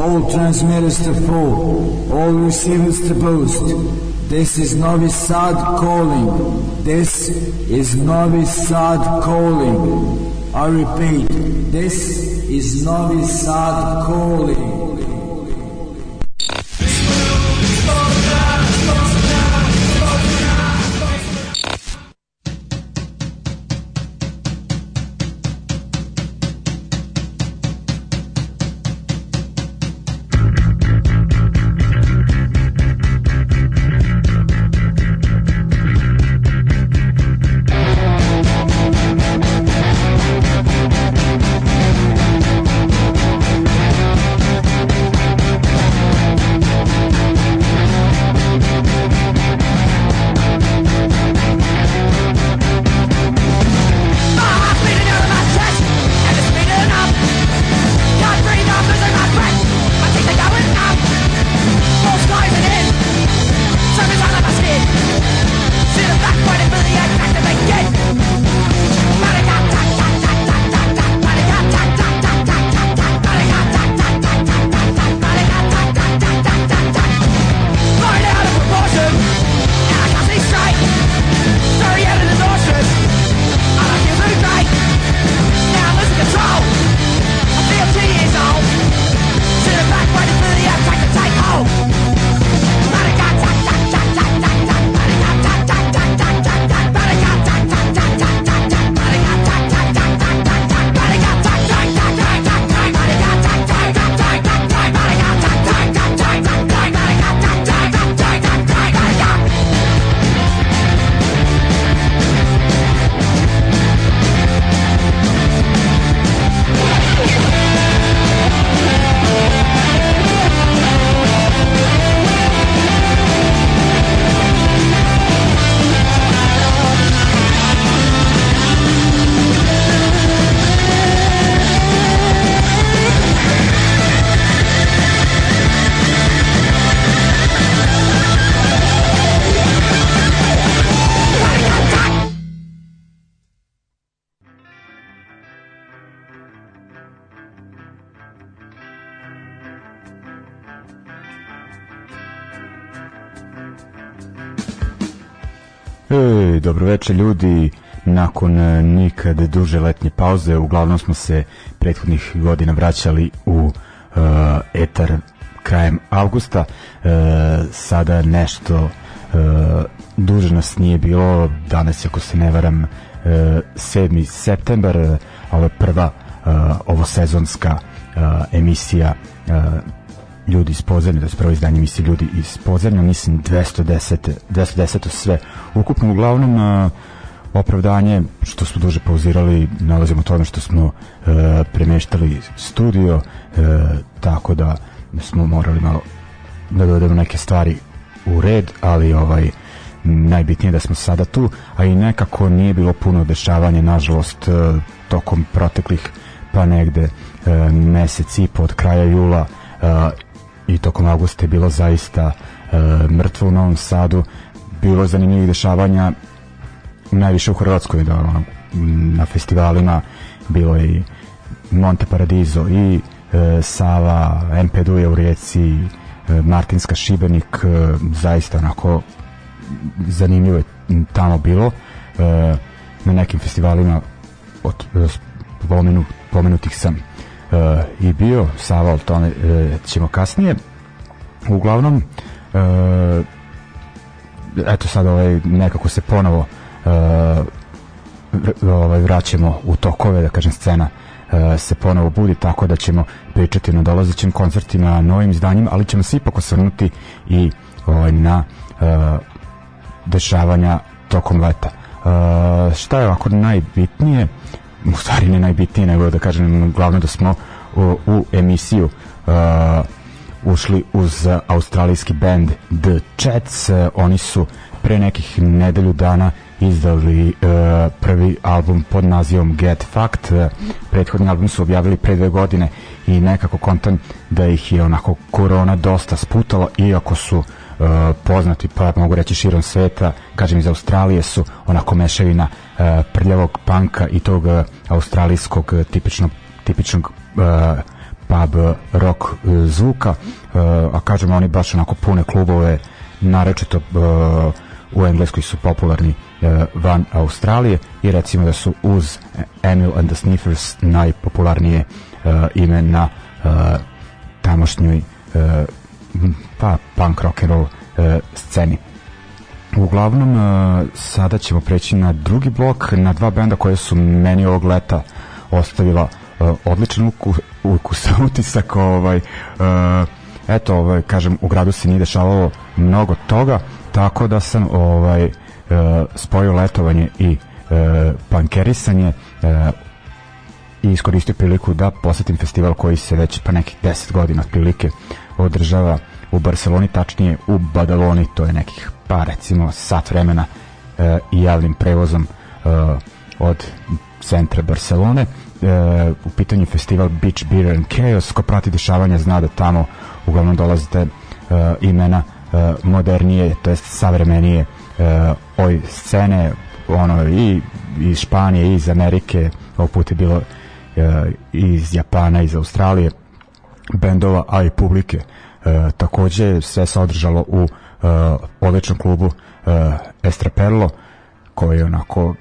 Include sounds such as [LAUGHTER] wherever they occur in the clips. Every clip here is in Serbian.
All transmitters to full, all receivers to boost. This is Novi Sad calling. This is Novi Sad calling. I repeat, this is Novi Sad calling. Dobroveče ljudi nakon e, nikad duže letnje pauze uglavnom smo se prethodnih godina vraćali u uh, etar krajem avgusta uh, sada nešto uh, duže nas nije bilo danas ako se ne varam uh, 7. septembar ovo je prva uh, ovo sezonska uh, emisija ljudi iz podzemlja, da je prvo izdanje emisije ljudi iz podzemlja, mislim 210, 210 sve. Ukupno uglavnom uh, opravdanje što smo duže pauzirali nalazimo tome što smo uh, premeštali studio uh, tako da smo morali malo da dovedemo neke stvari u red, ali ovaj najbitnije da smo sada tu, a i nekako nije bilo puno dešavanja, nažalost, uh, tokom proteklih pa negde uh, mesec i po od kraja jula uh, i tokom augusta je bilo zaista e, mrtvo u Novom Sadu. Bilo zanimljivih dešavanja najviše u Hrvatskoj da ono, na festivalima bilo je i Monte Paradiso i e, Sava, MP Duje u Rijeci e, Martinska Šibenik e, zaista onako zanimljivo je tamo bilo. E, na nekim festivalima od e, pomenu, pomenutih sam i bio Sava, o tome uh, ćemo kasnije. Uglavnom uh, eto sad ovaj, nekako se ponovo uh, ovaj, vraćamo u tokove da kažem scena se ponovo budi tako da ćemo pričati na dolazećim koncertima novim izdanjima ali ćemo se ipak osvrnuti i ovaj, na dešavanja tokom leta. Uh, šta je ovako najbitnije u stvari ne najbitnije nego da kažem glavno da smo u, u emisiju uh, ušli uz australijski band The Chats. Oni su pre nekih nedelju dana izdali uh, prvi album pod nazivom Get Fact prethodni album su objavili pre dve godine i nekako kontan da ih je onako korona dosta sputala iako su uh, poznati pa mogu reći širom sveta. Kažem iz Australije su onako mešavina uh, prljavog panka i tog uh, australijskog tipičnog tipičnog pub rock zvuka, a kažemo oni baš onako pune klubove, naročito u Engleskoj su popularni van Australije i recimo da su uz Emil and the Sniffers najpopularnije ime na tamošnjoj pa punk rock and roll sceni. Uglavnom, sada ćemo preći na drugi blok, na dva benda koje su meni ovog leta ostavila odličan ukus, ukus [LAUGHS] utisak ovaj, eto, ovaj, kažem, u gradu se nije dešavalo mnogo toga, tako da sam ovaj, spojio letovanje i pankerisanje i iskoristio priliku da posetim festival koji se već pa nekih 10 godina otprilike održava u Barceloni, tačnije u Badaloni, to je nekih pa recimo sat vremena e, i javnim prevozom e, od centra Barcelone. E, u pitanju festival Beach Beer and Chaos, ko prati dešavanja zna da tamo uglavnom dolazite e, imena e, modernije, to jest savremenije e, oj scene ono i iz Španije, i iz Amerike, ovog put je bilo e, iz Japana, iz Australije bendova, a i publike takođe sve se održalo u uh, odličnom klubu uh, Estraperlo koji je onako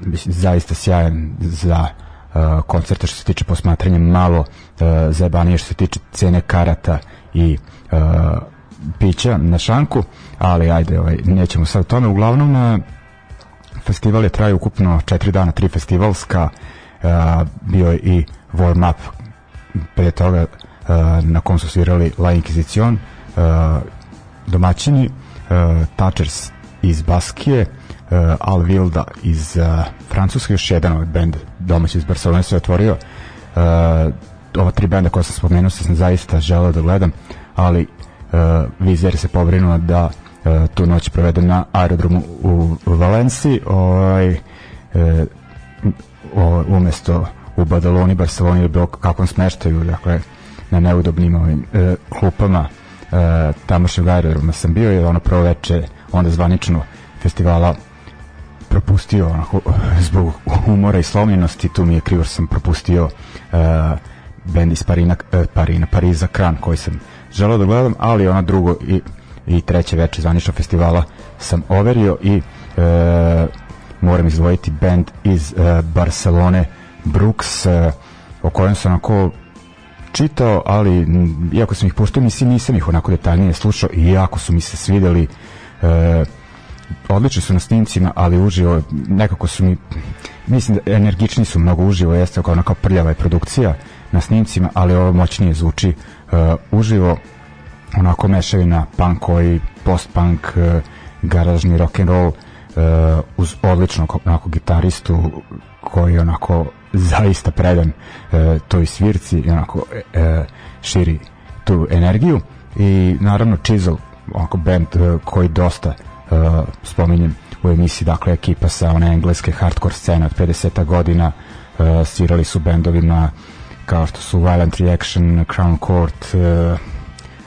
mislim, zaista sjajan za uh, koncerte što se tiče posmatranja malo uh, zajebanije što se tiče cene karata i uh, pića na šanku, ali ajde, ovaj, nećemo sad o tome. Uglavnom, na festival je trajao ukupno četiri dana, tri festivalska, uh, bio je i warm up pre toga na kom su svirali La Inquisition, uh, domaćini uh, Touchers iz Baskije Al Vilda iz Francuske još jedan ovaj band domaći iz Barcelona se otvorio. Uh, ova tri benda koja sam spomenuo sam zaista želeo da gledam ali Vizer se pobrinuo da tu noć provedem na aerodromu u, Valenciji ovaj, umesto u Badaloni, Barceloni ili bilo kakvom smeštaju dakle na neudobnim ovim uh, klupama uh, tamošnjeg aerodroma sam bio i ono prvo veče onda zvanično festivala propustio onako, [LAUGHS] zbog umora i slomljenosti tu mi je krivo sam propustio uh, bend iz Parina, uh, Parina, Pariza Kran koji sam želeo da gledam ali ono drugo i, i treće veče zvanično festivala sam overio i uh, moram izdvojiti band iz uh, Barcelone Brooks uh, o kojem sam onako čitao, ali iako sam ih puštao, mislim, nisam ih onako detaljnije slušao i jako su mi se svideli e, odlični su na snimcima, ali uživo nekako su mi mislim da energični su mnogo uživo, jeste kao onako prljava je produkcija na snimcima, ali ovo moćnije zvuči uh, uživo onako mešavina punk i post-punk uh, garažni rock and roll uh, uz odličnog onako gitaristu koji onako zaista predan e, toj svirci i onako e, širi tu energiju. I naravno Chisel onako band e, koji dosta e, spominjem u emisiji dakle ekipa sa one engleske hardcore scene od 50 godina e, svirali su bendovima kao što su Violent Reaction, Crown Court e,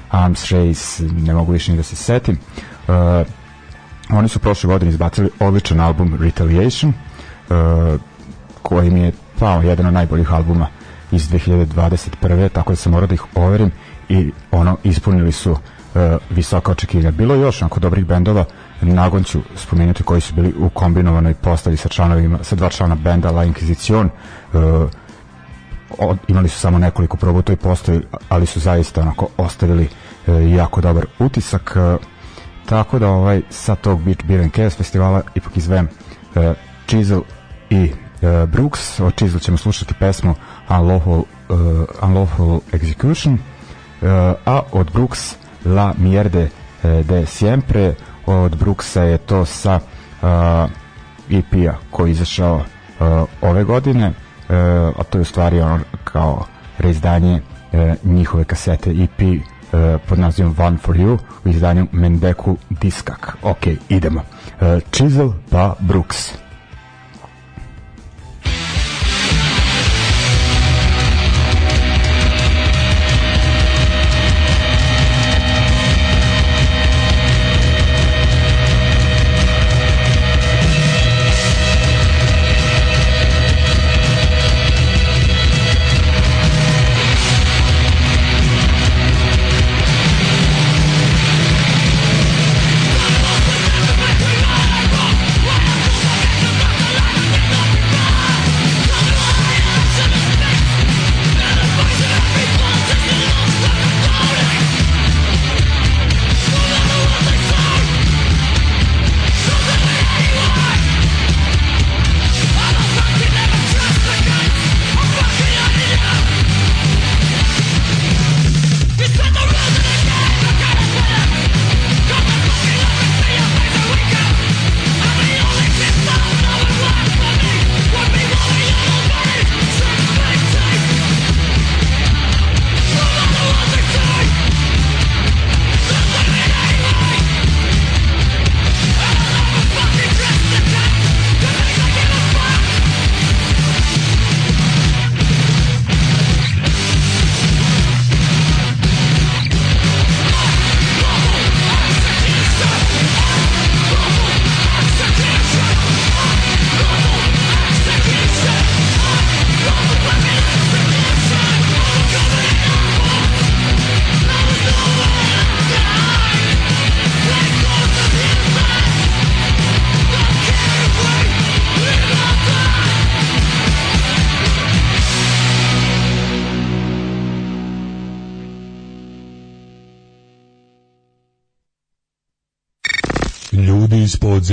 Arms Race ne mogu više ni da se setim. E, oni su prošle godine izbacili odličan album Retaliation e, koji mi je pao jedan od najboljih albuma iz 2021. tako da sam morao da ih overim i ono ispunili su uh, visoka očekivanja. Bilo je još onako dobrih bendova, nagon ću spomenuti koji su bili u kombinovanoj postavi sa članovima, sa dva člana benda La Inquisition, uh, od, imali su samo nekoliko proba u toj postavi, ali su zaista onako ostavili uh, jako dobar utisak. Uh, tako da ovaj sa tog Beach Beer and Chaos festivala ipak izvem uh, Chisel i uh, Brooks, od Chisel ćemo slušati pesmu Unlawful, uh, Unlawful Execution, uh, a od Brooks La Mierde de Siempre, od Brooksa je to sa uh, EP-a koji je izašao uh, ove godine, uh, a to je u stvari ono kao reizdanje uh, njihove kasete EP uh, pod nazivom One for You u izdanju Mendeku Diskak. Ok, idemo. Uh, Chisel pa Brooks.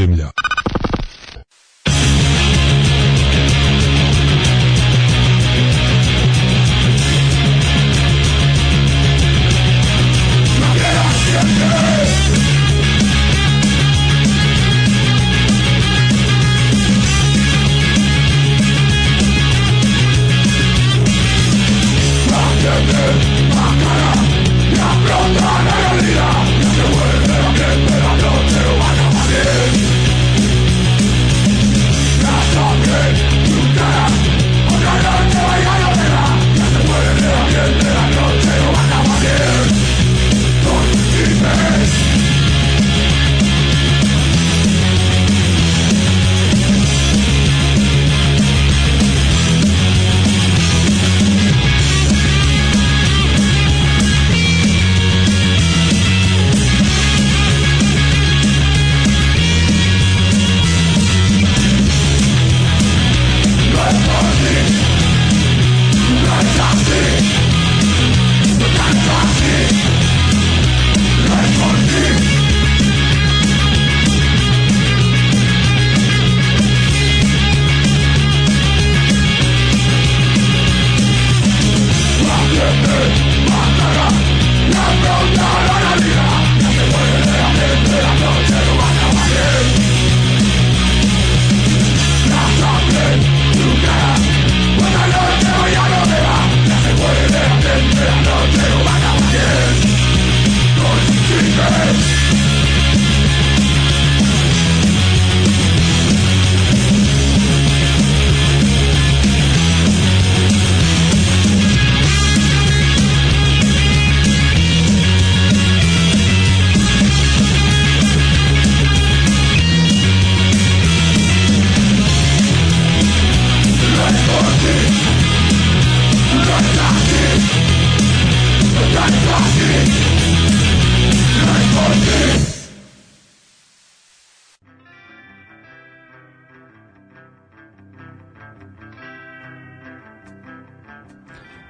Iz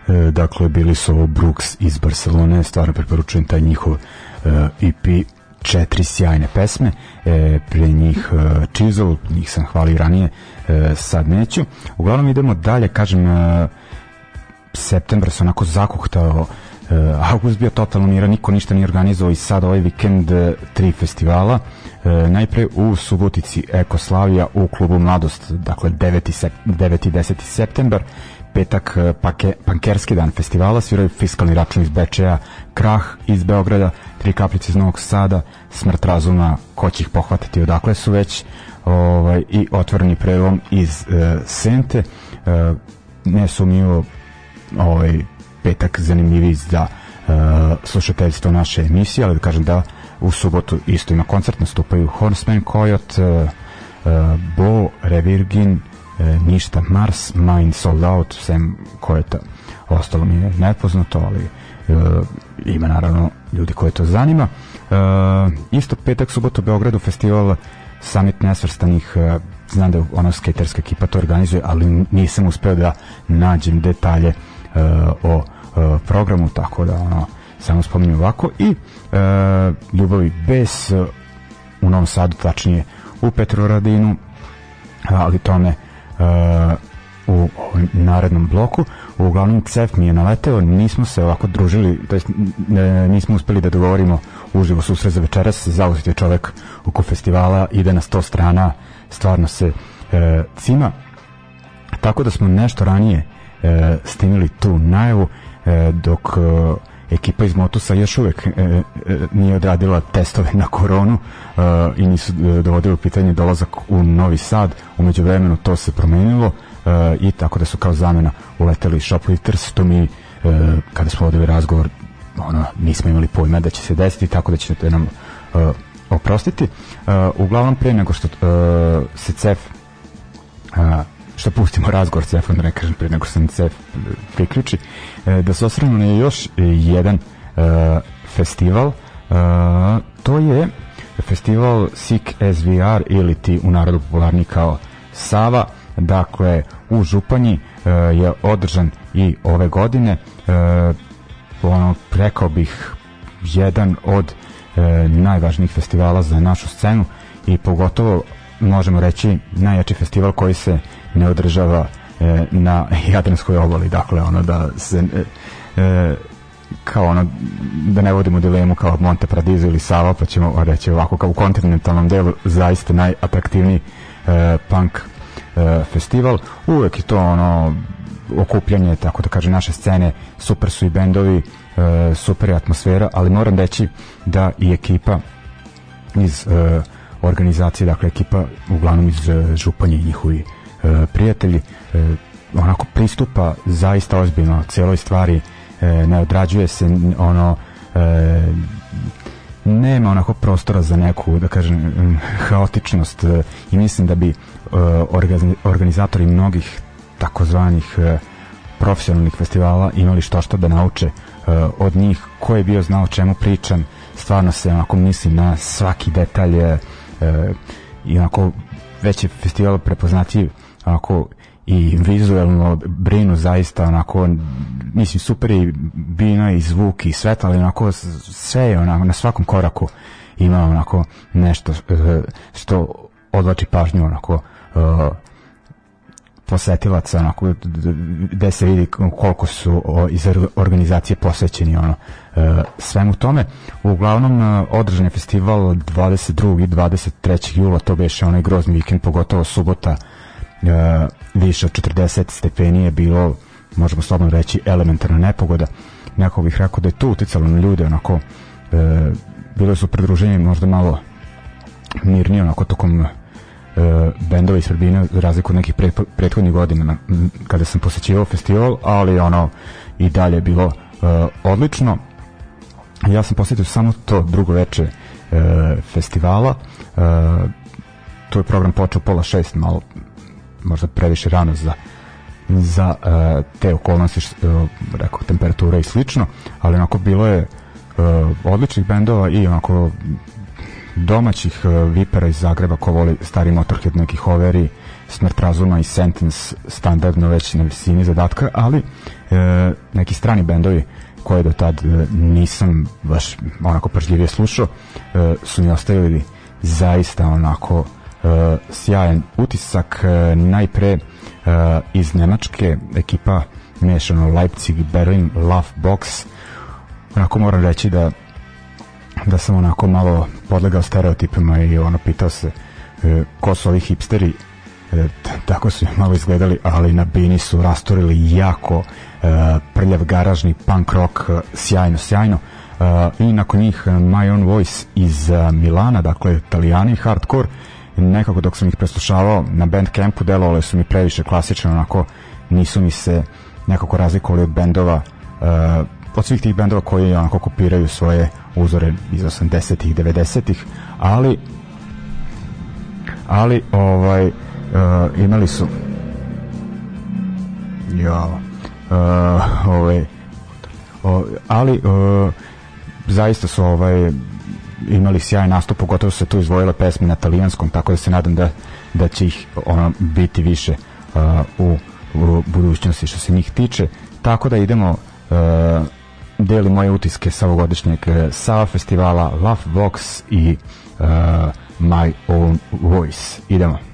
podzemlja. dakle bili su ovo Brooks iz Barcelone, stvarno preporučujem taj njihov uh, EP četiri sjajne pesme e, pre njih uh, Chisel, njih sam hvalio ranije e, sad neću uglavnom idemo dalje, kažem uh, septembar se onako zakuhtao e, august bio totalno miran, niko ništa nije organizovao i sad ovaj vikend e, tri festivala e, najpre u Subotici Ekoslavija u klubu Mladost dakle 9. Sep, 9. i 10. septembar petak e, pake, pankerski dan festivala, sviraju fiskalni račun iz Bečeja, Krah iz Beograda, Tri kaplice iz Novog Sada, Smrt razuma, ko će ih pohvatiti odakle su već, ovaj, i otvoreni prelom iz e, Sente. E, nesumnjivo ovaj, petak zanimljiviji za e, slušateljstvo naše emisije, ali da kažem da u subotu isto ima koncert, nastupaju Horseman Coyote, e, e, Bo, Revirgin, e, ništa. Mars, Mind Sold Out sem koje to ostalo mi je nepoznato ali e, ima naravno ljudi koje to zanima. E, isto petak subota u Beogradu festival Summit nesvrstanih e, znam da ona skaterska ekipa to organizuje ali nisam uspeo da nađem detalje e, o e, programu tako da ono samo spominjem ovako. I e, Ljubavi bez e, u Novom Sadu tačnije u Petroradinu ali tome u ovom narednom bloku. Uglavnom CEF mi je naleteo, nismo se ovako družili, to jest nismo uspeli da dogovorimo uživo susret za večeras, zauzit je čovek oko festivala, ide na 100 strana, stvarno se e, cima. Tako da smo nešto ranije e, snimili tu najavu, e, dok e, ekipa iz Motusa još uvek e, e, nije odradila testove na koronu e, i nisu e, dovodili u pitanje dolazak u Novi Sad. Umeđu vremenu to se promenilo e, i tako da su kao zamena uleteli shoplifters, to mi e, kada smo vodili razgovor ono, nismo imali pojma da će se desiti, tako da ćete nam oprostiti. Uglavnom pre nego što se CEF što pustimo razgovor Cefom, da ne kažem pre nego sam Cef priključi, e, da se osvrnu na još jedan e, festival, e, to je festival Sik SVR ili ti u narodu popularni kao Sava, dakle u Županji je održan i ove godine. Ono, rekao bih jedan od najvažnijih festivala za našu scenu i pogotovo možemo reći najjači festival koji se ne održava e, na Jadranskoj obali. Dakle ono da se e, e, kao ono da ne vodimo dilemu kao Monte Paradiso ili Sava pa ćemo reći ovako kao u kontinentalnom delu zaista najatraktivniji e, punk e, festival. Uvek je to ono okupljanje tako da kaže naše scene super su i bendovi e, super je atmosfera ali moram reći da i ekipa iz e, organizacije dakle ekipa uglavnom iz e, Županje i njihovi e, prijatelji e, onako pristupa zaista ozbiljno celoj stvari e, ne odrađuje se ono nema onako prostora za neku da kažem haotičnost i mislim da bi organizatori mnogih takozvanih profesionalnih festivala imali što što da nauče od njih ko je bio znao čemu pričam stvarno se onako misli na svaki detalj i onako već je festival prepoznatljiv onako i vizuelno brinu zaista onako mislim super i bina i zvuk i svetlo ali onako sve je onako na svakom koraku ima onako nešto što odlači pažnju onako uh, posetilaca onako gde se vidi koliko su iz organizacije posvećeni ono e, svemu tome uglavnom održan je festival 22. i 23. jula to beše onaj grozni vikend pogotovo subota više od 40 stepeni je bilo možemo slobodno reći elementarna nepogoda nekako bih rekao da je to uticalo na ljude onako bilo su pridruženje možda malo mirnije onako tokom e, bendova iz Srbine za razliku od nekih prethodnih godina kada sam posećivao festival, ali ono i dalje je bilo e, odlično. Ja sam posetio samo to drugo veče e, festivala. E, to je program počeo pola šest, malo možda previše rano za za e, te okolnosti, uh, rekao, temperatura i slično, ali onako bilo je uh, odličnih bendova i onako domaćih uh, vipera iz Zagreba ko voli stari Motorhead, neki Hoveri, Smrt razuma i Sentence standardno već na visini zadatka, ali uh, neki strani bendovi koje do tad uh, nisam baš onako pažljivije slušao uh, su mi ostavili zaista onako uh, sjajan utisak uh, najpre uh, iz Nemačke ekipa mešano Leipzig, Berlin, Love Box. Onako moram reći da da sam onako malo podlegao stereotipima i ono pitao se ko su ovi hipsteri. Tako su malo izgledali ali na bini su rastorili jako e, prljav garažni punk rock sjajno sjajno. E, i nakon njih My Own Voice iz Milana dakle italijani hardcore nekako dok sam ih preslušavao na Bandcampu delovali su mi previše klasično onako nisu mi se nekako razlikovali od bendova e, od svih tih bendova koji onako kopiraju svoje uzore iz 80-ih, 90-ih, ali ali ovaj uh, imali su ja uh, ovaj uh, ali uh, zaista su ovaj imali sjajan nastup, pogotovo su se tu izvojile pesme na talijanskom, tako da se nadam da, da će ih ono, biti više uh, u, u budućnosti što se njih tiče. Tako da idemo uh, deli moje utiske sa ovogodišnjeg eh, Sava festivala Love Vox i uh, My Own Voice. Idemo.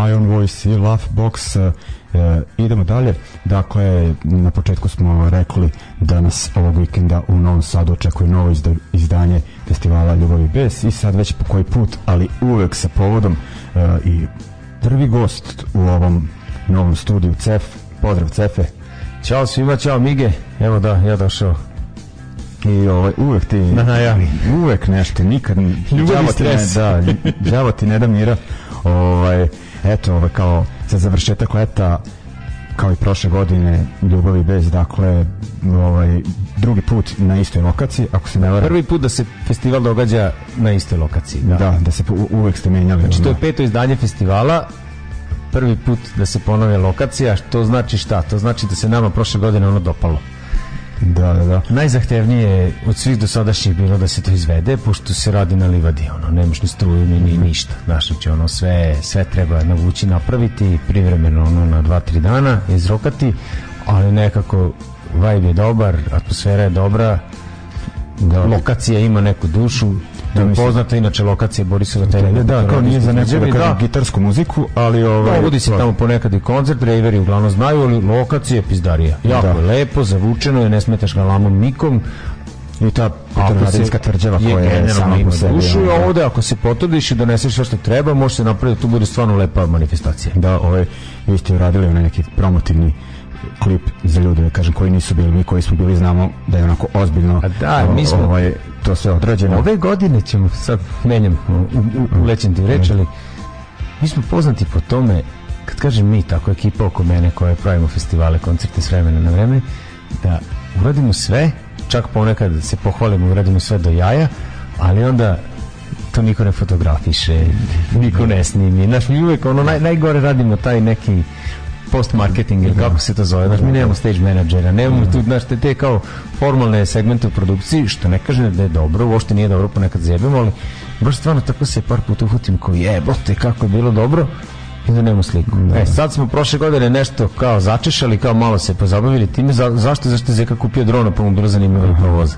My Own Voice i Laughbox uh, idemo dalje. Dakle na početku smo rekli da nas ovog vikenda u Novom Sadu očekuje novo izdanje festivala Ljubavi Bes i sad već po koji put ali uvek sa povodom uh, i prvi gost u ovom novom studiju CEF pozdrav CEFE. Ćao svima, čao Mige evo da, ja došao. I ovaj, uvek ti na najavi. uvek nešto nikad đavo ti, ne, da, đavo ti ne da mira. Ovaj, eto ovaj, kao za završetak leta kao i prošle godine ljubavi bez dakle ovaj drugi put na istoj lokaciji ako se ne varam. Prvi put da se festival događa na istoj lokaciji da, da, da se uvek ste menjali znači to je peto izdanje festivala prvi put da se ponove lokacija što znači šta? To znači da se nama prošle godine ono dopalo Da, da, da. Najzahtevnije od svih dosadašnjih bilo da se to izvede, pošto se radi na livadi, ono, nemaš ni struju, ni, ni ništa. Znaš, znači, ono, sve, sve treba navući napraviti, privremeno, ono, na dva, tri dana, izrokati, ali nekako vibe je dobar, atmosfera je dobra, da, lokacija ima neku dušu, da mi poznata inače lokacija Borisova Terena. Da, kao nije za neku da, da. gitarsku muziku, ali ovaj dovodi se tamo ponekad i koncert, rejveri uglavnom znaju, ali lokacija je pizdarija. Jako da. lepo, zavučeno je, ne smetaš ga lamom nikom, i ta Petrovaradinska tvrđava koja je sama po sebi. Dušu i ovde, ako se potrudiš i doneseš sve što treba, može se napraviti da tu bude stvarno lepa manifestacija. Da, ovaj, vi ste uradili onaj neki promotivni klip za ljude, da kažem, koji nisu bili mi, koji smo bili, znamo da je onako ozbiljno A da, mi smo, ovaj, to sve odrađeno. Ove godine ćemo, sad menjam, ulećem ti reč, ali mi smo poznati po tome, kad kažem mi, tako ekipa oko mene koja pravimo festivale, koncerte s vremena na vreme, da uradimo sve, čak ponekad se pohvalimo, uradimo sve do jaja, ali onda to niko ne fotografiše, niko ne snimi. Znaš, mi uvek ono naj, najgore radimo taj neki post marketing ili kako se to zove. Znaš, mi nemamo stage menadžera, nemamo tu, znaš, te, te kao formalne segmente u produkciji, što ne kaže da je dobro, uopšte nije dobro, ponekad zjebemo, ali baš stvarno tako se par puta uhutim kao jebote kako je bilo dobro i da nemamo sliku. Da. E, sad smo prošle godine nešto kao začešali, kao malo se pozabavili time, za, zašto, zašto je Zeka kupio drona, pa mu bilo zanimljivo provoza.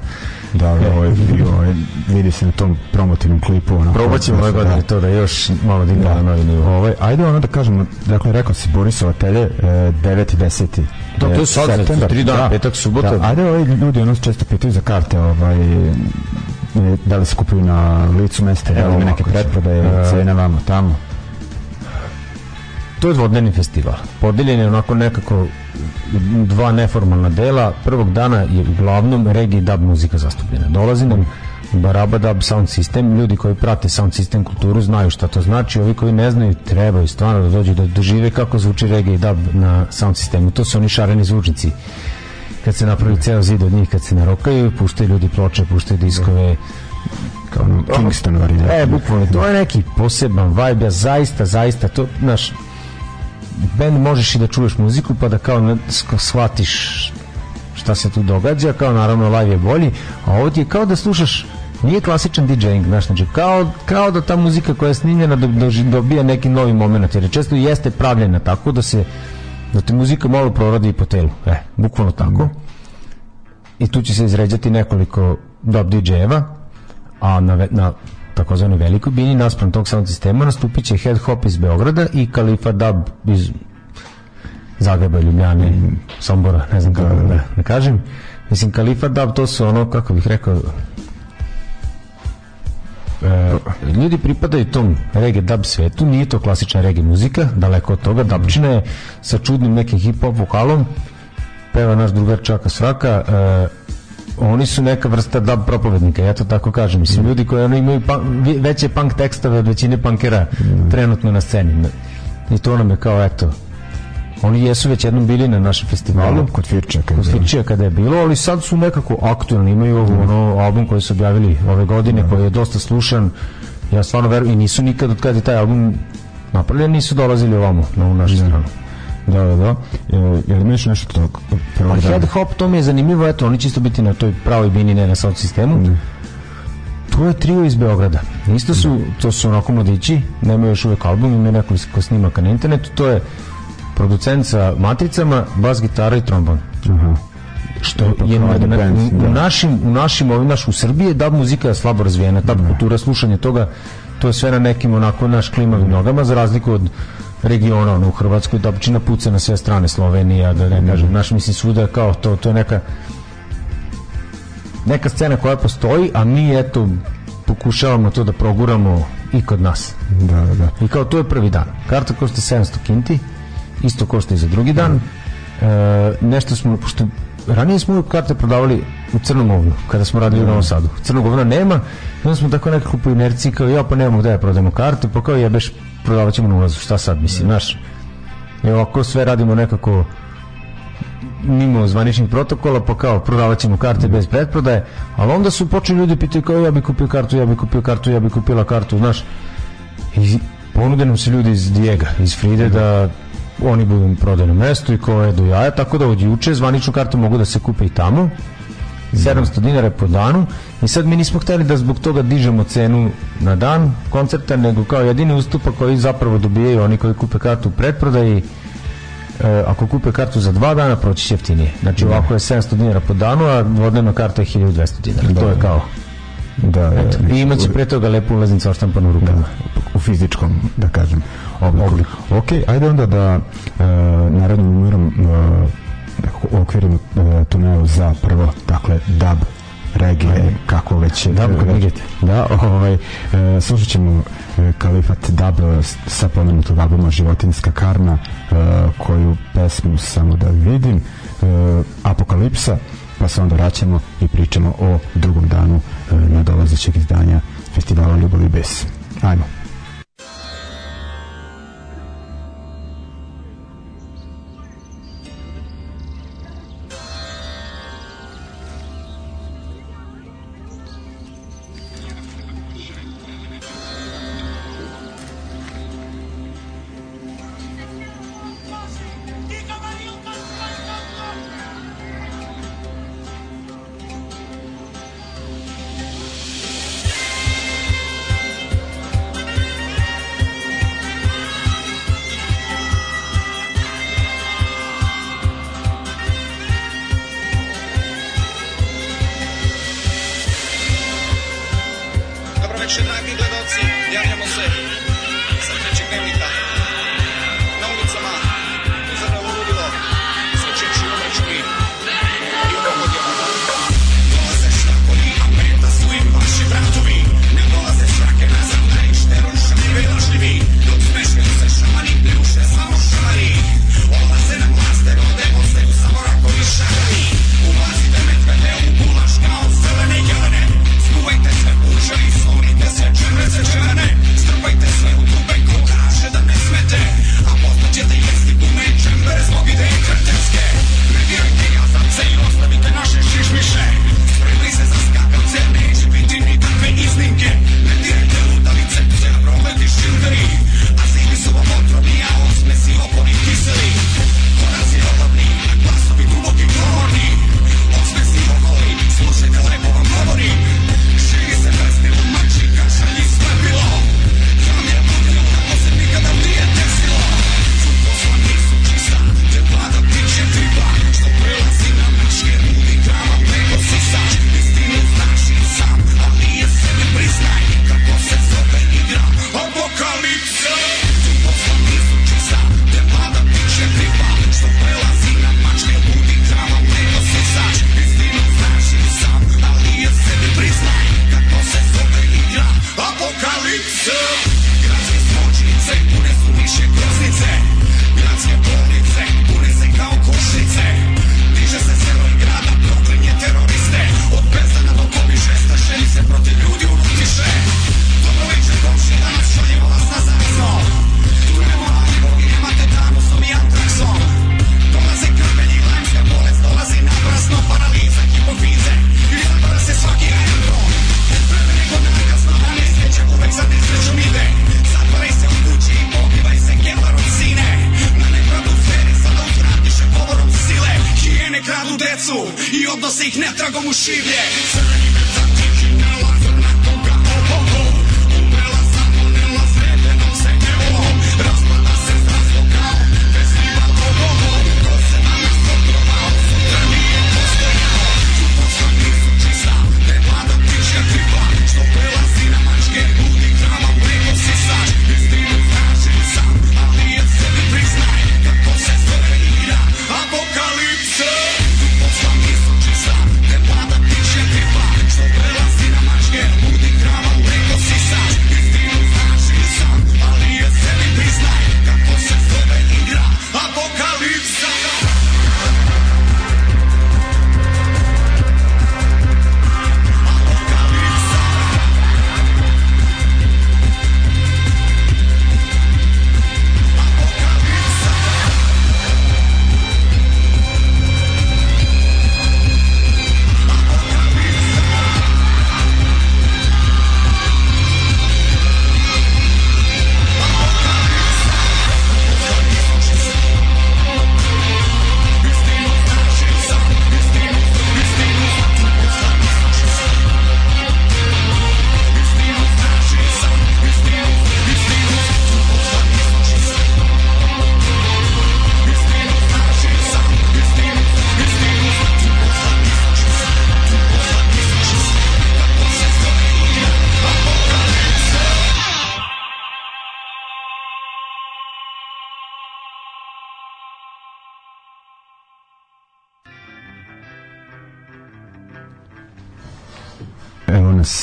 Da, da, ovaj, ovaj, vidi se na tom promotivnom klipu. Ono, Probaćemo ove godine da. to da još malo digne da. na novi nivo. Ovaj, ajde ono da kažemo, dakle, rekao si Borisova telje, e, 9. 10. Da, to je sad, septembar, tri dana, da, petak, subota. Da, ajde, ovaj, ljudi ono često pitaju za karte, ovaj, da li se kupuju na licu mesta, da li ima neke pretprodaje, cene vamo tamo to je dvodnevni festival. Podeljen je onako nekako dva neformalna dela. Prvog dana je uglavnom reggae dub muzika zastupljena. Dolazi nam Baraba Dub Sound System, ljudi koji prate sound system kulturu znaju šta to znači, ovi koji ne znaju trebaju stvarno da dođu da dožive kako zvuči reggae dub na sound sistemu. To su oni šareni zvučnici. Kad se napravi ceo zid od njih, kad se narokaju, puštaju ljudi ploče, puštaju diskove, kao Kingston varijanta. E, bukvalno, to je neki poseban vibe, ja zaista, zaista, to, znaš, band možeš i da čuješ muziku pa da kao shvatiš šta se tu događa, kao naravno live je bolji, a ovdje je kao da slušaš nije klasičan DJing, znaš, znači kao, kao da ta muzika koja je snimljena do, do, dobija neki novi moment, jer često jeste pravljena tako da se da ti muzika malo proradi po telu, e, bukvalno tako. I tu će se izređati nekoliko dub DJ-eva, a na, na takozvanoj velikoj bini naspram tog sound sistema nastupit će Head Hop iz Beograda i Kalifa Dub iz Zagreba, Ljubljane, mm. Sombora, ne znam kako da, da, da kažem. Mislim, Kalifa Dub to su ono, kako bih rekao, e, ljudi pripadaju tom reggae dub svetu, nije to klasična reggae muzika, daleko od toga, dubčina je sa čudnim nekim hip-hop vokalom, peva naš drugar Čaka Svraka, e, oni su neka vrsta dub propovednika, ja to tako kažem. Mislim, ljudi koji ono imaju punk, veće punk tekstove od većine punkera mm. trenutno na sceni. I to nam je kao, eto, oni jesu već jednom bili na našem festivalu. kod Firčija kada, kod Firčija kada je bilo, ali sad su nekako aktualni, imaju mm. ono album koji su objavili ove godine, mm. koji je dosta slušan. Ja stvarno verujem, i nisu nikad od kada je taj album napravljen, nisu dolazili ovamo, na našu stranu. Da, da, da. Je li imaš nešto tog? Pa head hop, to mi je zanimljivo, eto, oni čisto biti na toj pravoj bini, ne na sound sistemu. Mm. To je trio iz Beograda. Isto su, to su onako mladići, nemaju još uvek album, imaju nekoliko snimaka na internetu, to je producent sa matricama, bas, gitara i trombon. Aha. što je na, na, u, da. našim u našim ovim naš u Srbiji je dub muzika je slabo razvijena ta kultura slušanja toga to je sve na nekim onako naš klimavim nogama za razliku od regiona ono, u Hrvatskoj da općina puca na sve strane Slovenija da ne kažem naš mislim svuda kao to to je neka neka scena koja postoji a mi eto pokušavamo to da proguramo i kod nas Da, da, da. i kao to je prvi dan. Karta košta 700 kinti, isto košta i za drugi dan. E, nešto smo, pošto ranije smo uvijek karte prodavali u Crnom ovnu, kada smo radili u Novom Sadu. Crnog ovna nema, onda smo tako nekako po inerciji kao, ja pa nemamo gde da prodajemo karte, pa kao jebeš, prodavat ćemo na ulazu, šta sad, mislim, znaš. I ovako sve radimo nekako mimo zvaničnih protokola, pa kao prodavat ćemo karte bez pretprodaje, ali onda su počeli ljudi pitaju kao ja bi kupio kartu, ja bi kupio kartu, ja bi kupila kartu, znaš. I ponude nam se ljudi iz Dijega, iz Fride da oni budu prodani na mestu i ko do jaja, tako da od juče zvaničnu kartu mogu da se kupe i tamo. 700 dinara po danu. I sad mi nismo hteli da zbog toga dižemo cenu na dan koncerta, nego kao jedini ustupak koji zapravo dobijaju oni koji kupe kartu u pretprodaji e, ako kupe kartu za dva dana proći će jeftinije. Znači ovako je 700 dinara po danu a vodnevna karta je 1200 dinara. To je kao Da, Eto, e, i imaće pre toga lepu ulaznicu oštampanu u rukama u fizičkom, da kažem, obliku. Obliku. Ok, ajde onda da e, narodnim numerom e, okvirimo e, tunelu za prvo, dakle, dub regije, kako već Dub e, reggae. Da, ovaj, e, slušat ćemo e, Kalifat Dub s- sa pomenutog albuma Životinska karma, e, koju pesmu samo da vidim, e, Apokalipsa, pa se onda vraćamo i pričamo o drugom danu e, nadolazećeg izdanja festivala Ljubav i bes. Ajmo.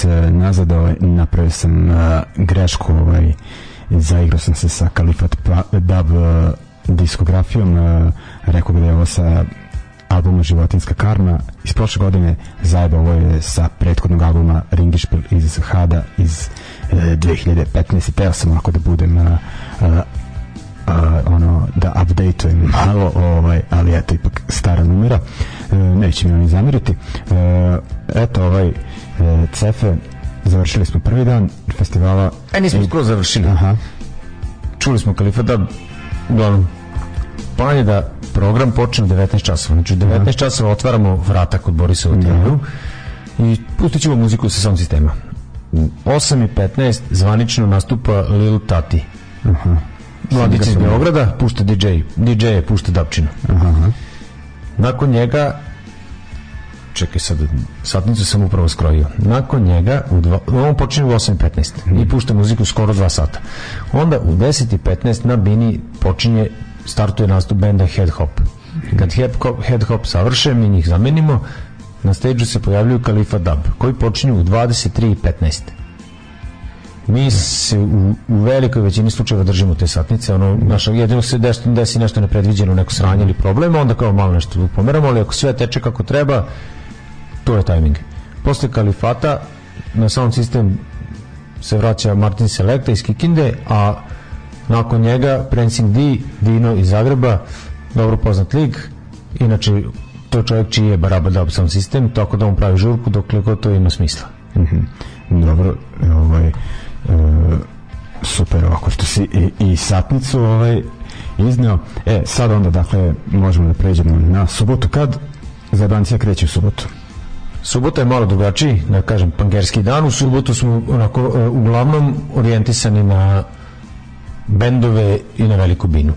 Evo nas e, nazad, ovaj, napravio sam uh, grešku, ovaj, zaigrao sam se sa Kalifat pa, Dub uh, diskografijom, uh, rekao bih da je ovo sa albuma Životinska karma. Iz prošle godine zajedno ovo je sa prethodnog albuma Ringišpil iz Hada iz uh, 2015. Teo sam ako da budem uh, uh, uh, ono da updateujem malo ovaj ali eto ipak stara numera. Uh, neće mi oni zameriti. Uh, eto ovaj Cefe završili smo prvi dan festivala E, nismo skoro završili. aha Čuli smo Kalifa da, uglavnom, plan je da program počne u 19 časova. Znači, u 19 časova otvaramo vrata kod Borisa u hotelu i pustit ćemo muziku sa sound sistema. U 8.15 zvanično nastupa Lil Tati. Mladić iz Beograda, pušta DJ. DJ je pušta Dapčinu. Nakon njega čekaj sad, satnicu sam upravo skrojio. Nakon njega, u dva, on počinje u 8.15 i pušta muziku skoro 2 sata. Onda u 10.15 na Bini počinje, startuje nastup benda Head Hop. Kad Head Hop, Head Hop savrše, mi njih zamenimo, na stage se pojavljuju Kalifa Dub, koji počinju u 23.15 mi se u, u velikoj većini slučajeva držimo te satnice ono naša jedino se desi, desi nešto nepredviđeno neko sranje ili problem onda kao malo nešto pomeramo ali ako sve teče kako treba to je tajming posle kalifata na sound sistem se vraća Martin Selecta iz Kikinde a nakon njega Prancing D Dino iz Zagreba dobro poznat lik inače to je čovjek čiji je Baraba Dub sound sistem tako da on pravi žurku dokle god to ima smisla Mhm. Dobro, ovaj e, super ovako što si i, i satnicu ovaj izneo. E, sad onda dakle možemo da pređemo na subotu kad zajebancija kreće u subotu. Subota je malo drugačiji, da kažem, pangerski dan. U subotu smo onako, e, uglavnom orijentisani na bendove i na veliku binu.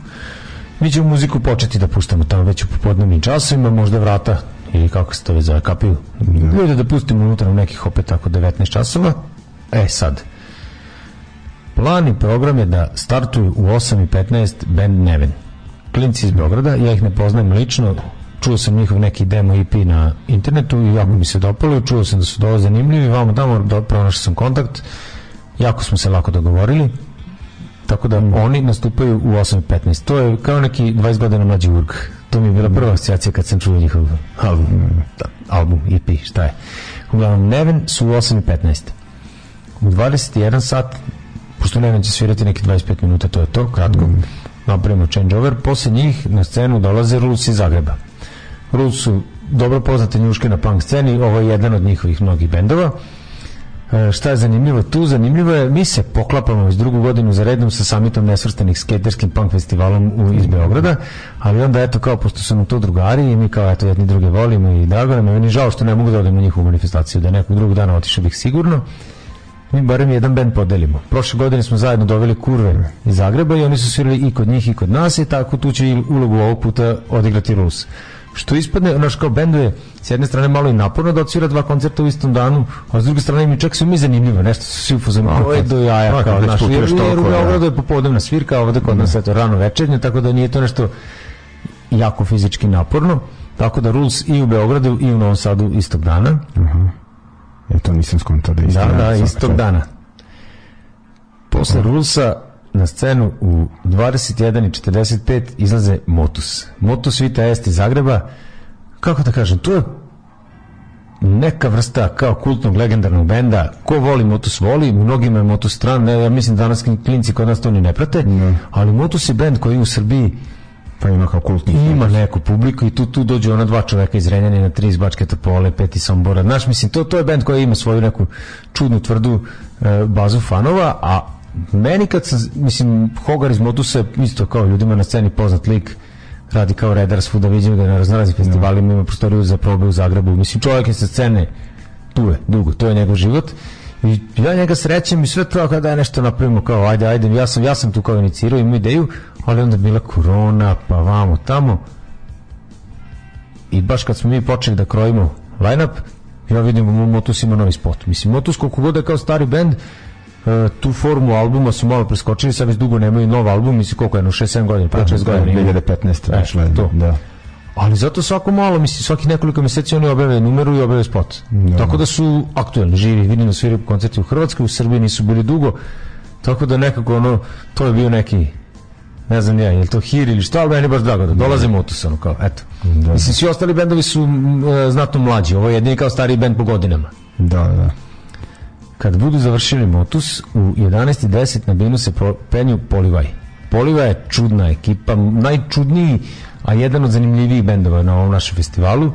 Mi ćemo muziku početi da puštamo tamo već u popodnevnim časovima, možda vrata ili kako se to već zove, kapiju. Ljude da pustimo unutra u nekih opet tako 19 časova. E sad, plan i program je da startuju u 8.15 band Neven. Klinci iz Beograda, ja ih ne poznajem lično, čuo sam njihov neki demo EP na internetu i jako mi se dopalo, čuo sam da su dovoljno zanimljivi, vamo tamo do, pronašao sam kontakt, jako smo se lako dogovorili, tako da oni nastupaju u 8.15. To je kao neki 20 godina mlađi urg. To mi je bila prva asocijacija kad sam čuo njihov album, da, album EP, šta je. Uglavnom, Neven su u 8.15. U 21 sat, pošto Neven će svirati neki 25 minuta, to je to, kratko, napravimo changeover, posle njih na scenu dolaze Rules iz Zagreba. Rules su dobro poznate njuške na punk sceni, ovo je jedan od njihovih mnogih bendova. E, šta je zanimljivo tu? Zanimljivo je, mi se poklapamo iz drugu godinu za redom sa samitom nesvrstanih skaterskim punk festivalom u, iz Beograda, ali onda eto kao, pošto su nam to drugari i mi kao eto jedni druge volimo i drago nam je, meni žao što ne mogu da odem u njihovu manifestaciju, da nekog drugog dana otišao bih sigurno, mi barem jedan band podelimo. Prošle godine smo zajedno doveli kurve iz Zagreba i oni su svirali i kod njih i kod nas i tako tu će ulogu ovog puta odigrati Rus. Što ispadne, znaš, kao benduje, s jedne strane malo i naporno da odsvira dva koncerta u istom danu, a s druge strane mi čak su mi zanimljivo, nešto su svi upozorni, ovo je do jaja, A, kao, već jer, jer u. Beogradu je popodnevna svirka, ovde kod nas je to rano večernje, tako da nije to nešto jako fizički naporno, tako da Rules i u Beogradu i u Novom Sadu istog dana, Ja to nisam skontao da je isto da, dan, da, istog dana. Posle Rulsa na scenu u 21.45 izlaze Motus. Motus Vita Est iz Zagreba. Kako da kažem, to je neka vrsta kao kultnog legendarnog benda. Ko voli Motus voli, mnogima je Motus stran. Ne, ja mislim danas klinci kod nas to ni ne prate, ali Motus je bend koji u Srbiji Pa ima kao kultni. ima neku publiku i tu tu dođu ona dva čoveka iz Renjanina, tri iz Bačke Topole, pet iz Sombora. Znaš, mislim, to, to je bend koji ima svoju neku čudnu, tvrdu e, bazu fanova, a meni kad sam, mislim, Hogar iz Motusa, isto kao ljudima na sceni poznat lik, radi kao redar svuda, vidim ga na raznoraznim festivalima, ima prostoriju za probe u Zagrebu. Mislim, čovjek je sa scene tu je, dugo, to je njegov život. I ja njega srećem i sve to kada je nešto napravimo kao ajde, ajde, ja sam, ja sam tu kao inicirao imam ideju, ali onda je bila korona, pa vamo, tamo. I baš kad smo mi počeli da krojimo line-up, ja vidim Motus ima novi spot. Mislim, Motus koliko god je kao stari bend, e, tu formu albuma su malo preskočili, sad već dugo nemaju nov album, mislim koliko je, no 6-7 godina, 5-6 godina. imaju. 2015. E, već lepo, to. Da. Ali zato svako malo, mislim, svaki nekoliko meseci oni objave numeru i objave spot. Tako da su aktuelni, živi, vidim da sviraju koncerti u Hrvatskoj, u Srbiji nisu bili dugo, tako da nekako ono, to je bio neki ne znam ja, je li to hir ili što, ali meni baš drago da dolaze Motus, ono kao, eto. Mislim, svi ostali bendovi su e, znatno mlađi, ovo je jedini kao stariji bend po godinama. Da, da. Kad budu završili Motus, u 11.10 na binu se penju Polivaj. Polivaj je čudna ekipa, najčudniji, a jedan od zanimljivijih bendova na ovom našem festivalu.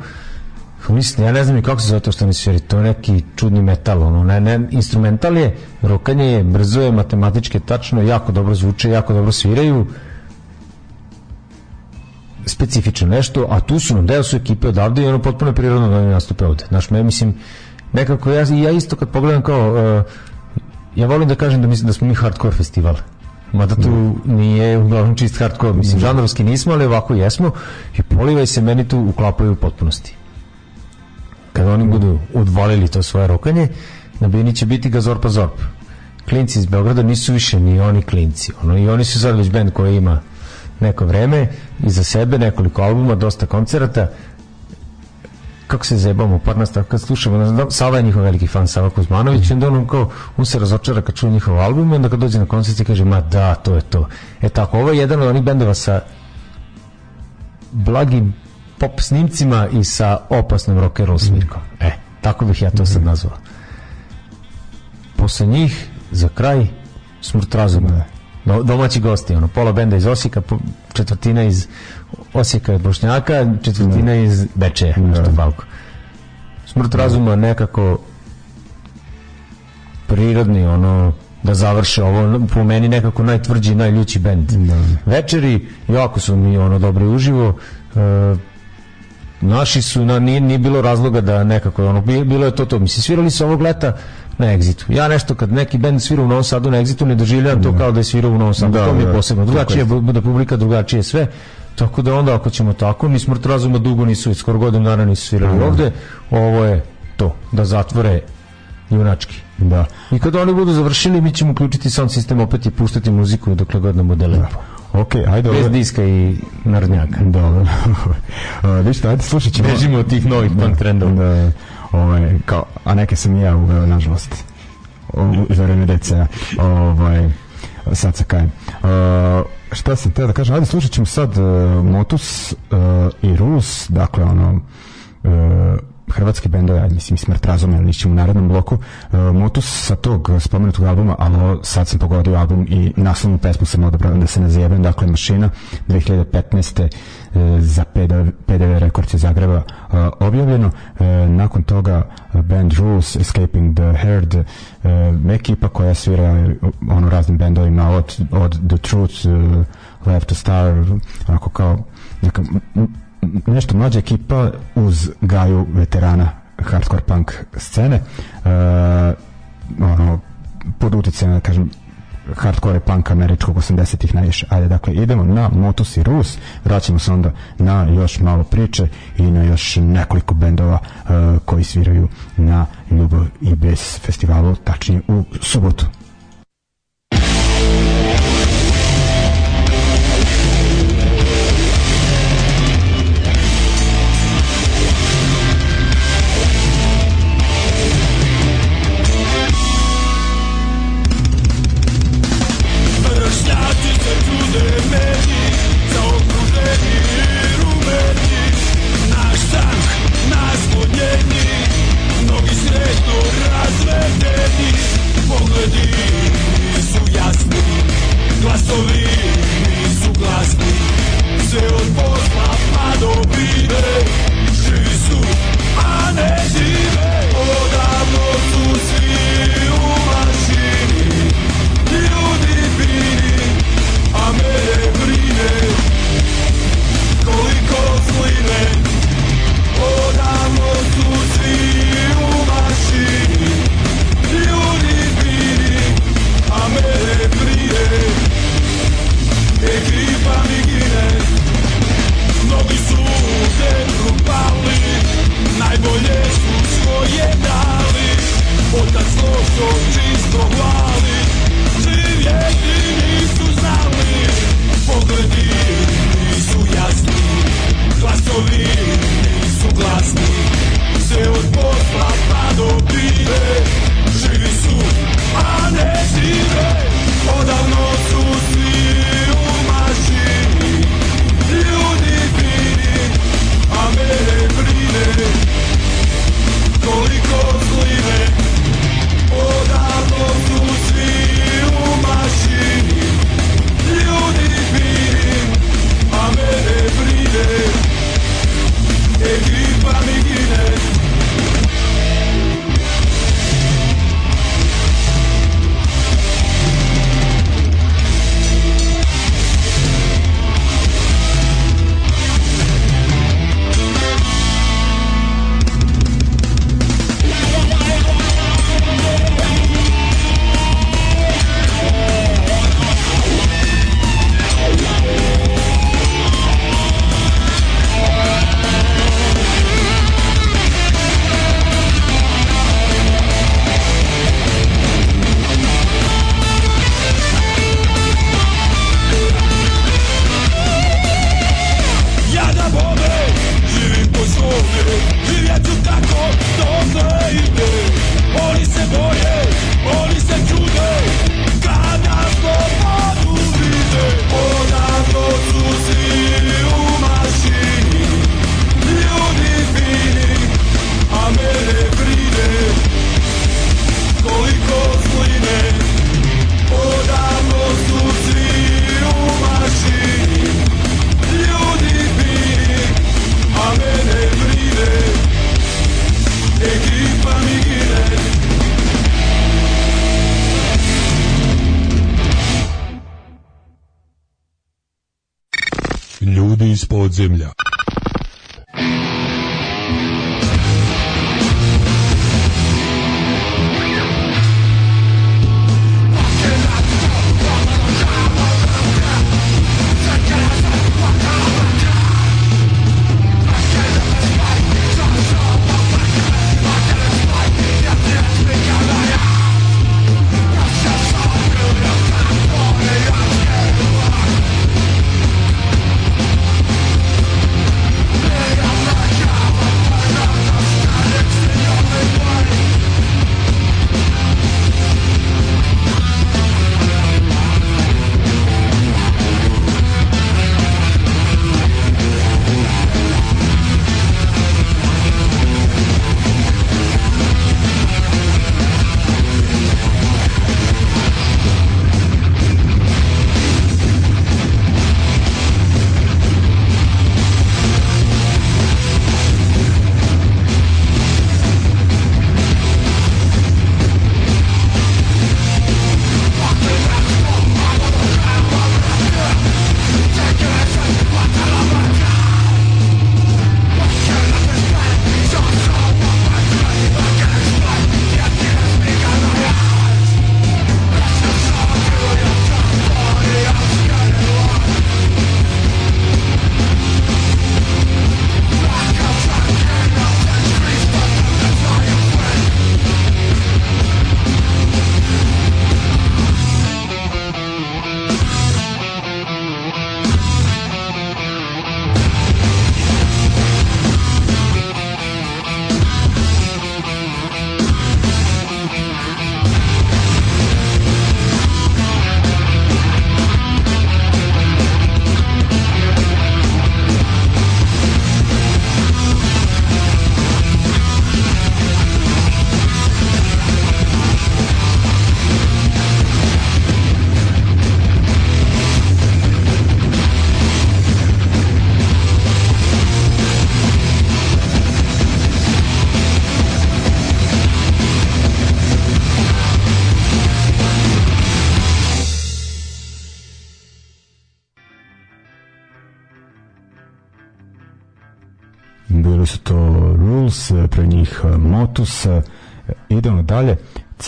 Mislim, ja ne znam ni kako se zove to što oni sviri, to je neki čudni metal, ono, ne, ne, instrumental je, rokanje je, brzo je, matematički tačno, jako dobro zvuče, jako dobro sviraju, specifično nešto, a tu su nam deo su ekipe odavde i ono potpuno prirodno da oni nastupe ovde. Znaš, me, mislim, nekako ja, ja isto kad pogledam kao, uh, ja volim da kažem da mislim da smo mi hardcore festival. Mada tu nije uglavnom čist hardcore, mislim, žanrovski nismo, ali ovako jesmo i polivaj se meni tu uklapaju u potpunosti. Kada oni budu odvalili to svoje rokanje, na bini će biti Gazor pa Zorp. Klinci iz Beograda nisu više ni oni klinci. Ono, I oni su sad već band koji ima neko vreme, iza sebe nekoliko albuma, dosta koncerata, kako se zebamo par nas tako kad slušamo ne znam, Sava je njihov veliki fan Sava Kuzmanović i onda on kao on se razočara kad čuje njihov album i onda kad dođe na koncert i kaže ma da to je to. E tako ovo je jedan od onih bendova sa blagim pop snimcima i sa opasnom rock and roll svirkom. E tako bih ja to sad nazvao. Posle njih za kraj smrt razuma. Do, domaći gosti, ono, pola benda iz Osijeka, četvrtina iz Osijeka i Bošnjaka, četvrtina iz Bečeja, nešto balko. Smrt razuma nekako prirodni, ono, da završe ovo, po meni nekako najtvrđi, najljući bend. Večeri, jako su mi ono dobro uživo, e, naši su, na, nije, nije bilo razloga da nekako, ono, bi- bilo je to to, mislim, svirali su ovog leta na Exitu. Ja nešto kad neki bend svira u Novom Sadu na Exitu ne doživljavam to kao da je svirao u Novom Sadu, Da, to mi je da, posebno. Drugačije bu- bude publika, drugačije sve. Tako da onda ako ćemo tako, ni smrt razuma dugo nisu, skoro godinu dana nisu svirali ovde, ovo je to, da zatvore junački. Da. I kada oni budu završili, mi ćemo uključiti sound sistem opet i puštati muziku dokle god nam bude lepo. Ok, ajde Bez diska i narodnjaka. [LAUGHS] Dobro. uh, ništa, ajde slušat ćemo... Bežimo od tih novih punk trendova. Da, ovaj, kao, a neke sam i ja uveo, nažalost. O, za vreme DC-a. Ovaj, sad se kajem. Uh, šta sam te da kažem? Ajde, slušat ćemo sad uh, Motus uh, i Rus, dakle, ono, uh, hrvatski bendove, ajde, mislim, Smrt razuma, u narednom bloku. Uh, Motus sa tog spomenutog albuma, ali sad sam pogodio album i naslovnu pesmu sam odabrao da se ne zajebem, dakle, Mašina, 2015. e, za PDV, PDV Records Zagreba uh, objavljeno. E, nakon toga uh, band Rules, Escaping the Herd, e, ekipa koja svira e, ono raznim bendovima od, od The Truth, uh, Left to Star, onako kao neka, nešto mlađa ekipa uz gaju veterana hardcore punk scene. E, ono, pod utjecajem, da kažem, hardcore punk američkog 80-ih najviše. Ajde, dakle, idemo na Motus i Rus, vraćamo se onda na još malo priče i na još nekoliko bendova uh, koji sviraju na Ljubav i Bes festivalu, tačnije u subotu.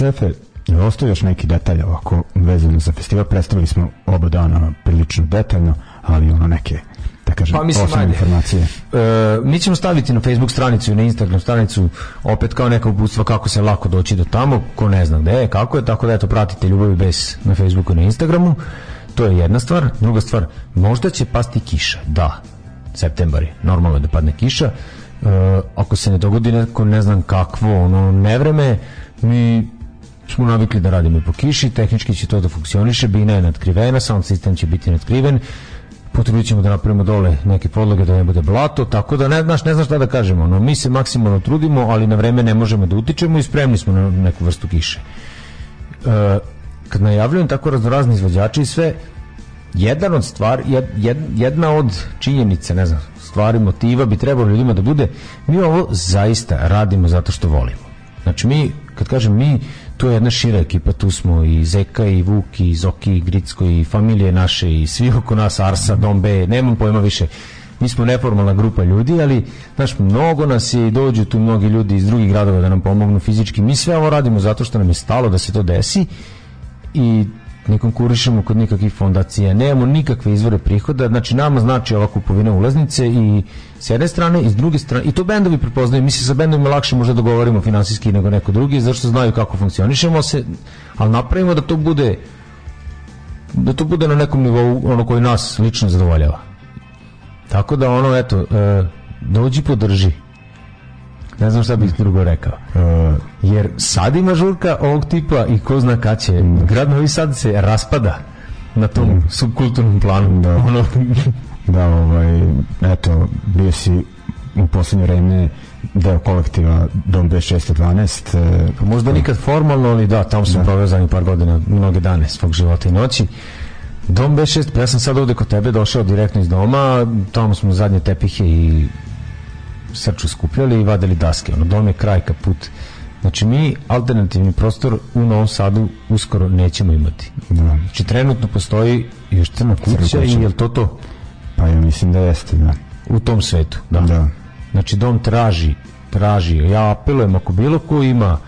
Cefe, ostao još neki detalj ovako vezano za festival. Predstavili smo oba dana prilično detaljno, ali ono neke da kažem, Pa mislim, osnovne ajde. informacije. E, mi ćemo staviti na Facebook stranicu i na Instagram stranicu opet kao neka uputstva kako se lako doći do tamo, ko ne zna gde je, kako je, tako da eto pratite Ljubavi bez na Facebooku i na Instagramu. To je jedna stvar. Druga stvar, možda će pasti kiša. Da, septembar je. Normalno je da padne kiša. E, ako se ne dogodi neko ne znam kakvo ono nevreme, mi smo navikli da radimo i po kiši, tehnički će to da funkcioniše, bina je nadkrivena, sound sistem će biti nadkriven, potrudit ćemo da napravimo dole neke podloge da ne bude blato, tako da ne znaš, ne znaš šta da kažemo. No, mi se maksimalno trudimo, ali na vreme ne možemo da utičemo i spremni smo na neku vrstu kiše. E, kad najavljujem tako raznorazni izvođači i sve, jedan od stvar, jed, jed- jedna od činjenica, ne znam, stvari, motiva bi trebalo ljudima da bude, mi ovo zaista radimo zato što volimo. Znači mi, kad kažem mi, tu je jedna šira ekipa, tu smo i Zeka i Vuk i Zoki i Gricko i familije naše i svi oko nas, Arsa, Dombe, nemam pojma više. Mi smo neformalna grupa ljudi, ali znaš, mnogo nas je i dođu tu mnogi ljudi iz drugih gradova da nam pomognu fizički. Mi sve ovo radimo zato što nam je stalo da se to desi i ne konkurišemo kod nikakvih fondacija, nemamo nikakve izvore prihoda, znači nama znači ova kupovina ulaznice i s jedne strane i s druge strane, i to bendovi prepoznaju, mi se sa bendovima lakše možda dogovorimo finansijski nego neko drugi, zašto znaju kako funkcionišemo se, ali napravimo da to bude da to bude na nekom nivou ono koji nas lično zadovoljava. Tako da ono, eto, e, dođi podrži. Ne znam šta bih drugo rekao. E, Jer sad ima žurka ovog tipa i ko zna kad će. Grad Novi Sad se raspada na tom subkulturnom planu. Da. [LAUGHS] Ono, da, ovaj, eto, bio si u poslednje vreme deo kolektiva Dom B612. e, pa možda nikad formalno, ali da, tamo sam proveo zadnjih par godina, mnoge dane svog života i noći. Dom B6, pa ja sam sad ovde kod tebe došao direktno iz doma, tamo smo zadnje tepihe i srču skupljali i vadili daske. Ono, dom je kraj kaput. Znači mi alternativni prostor u Novom Sadu uskoro nećemo imati. Da. Znači trenutno postoji još crna kuća i je li to to? Pa ja mislim da jeste, da. u tom svetu. Da. Da. Znači dom traži, traži. Ja apelujem ako bilo ko ima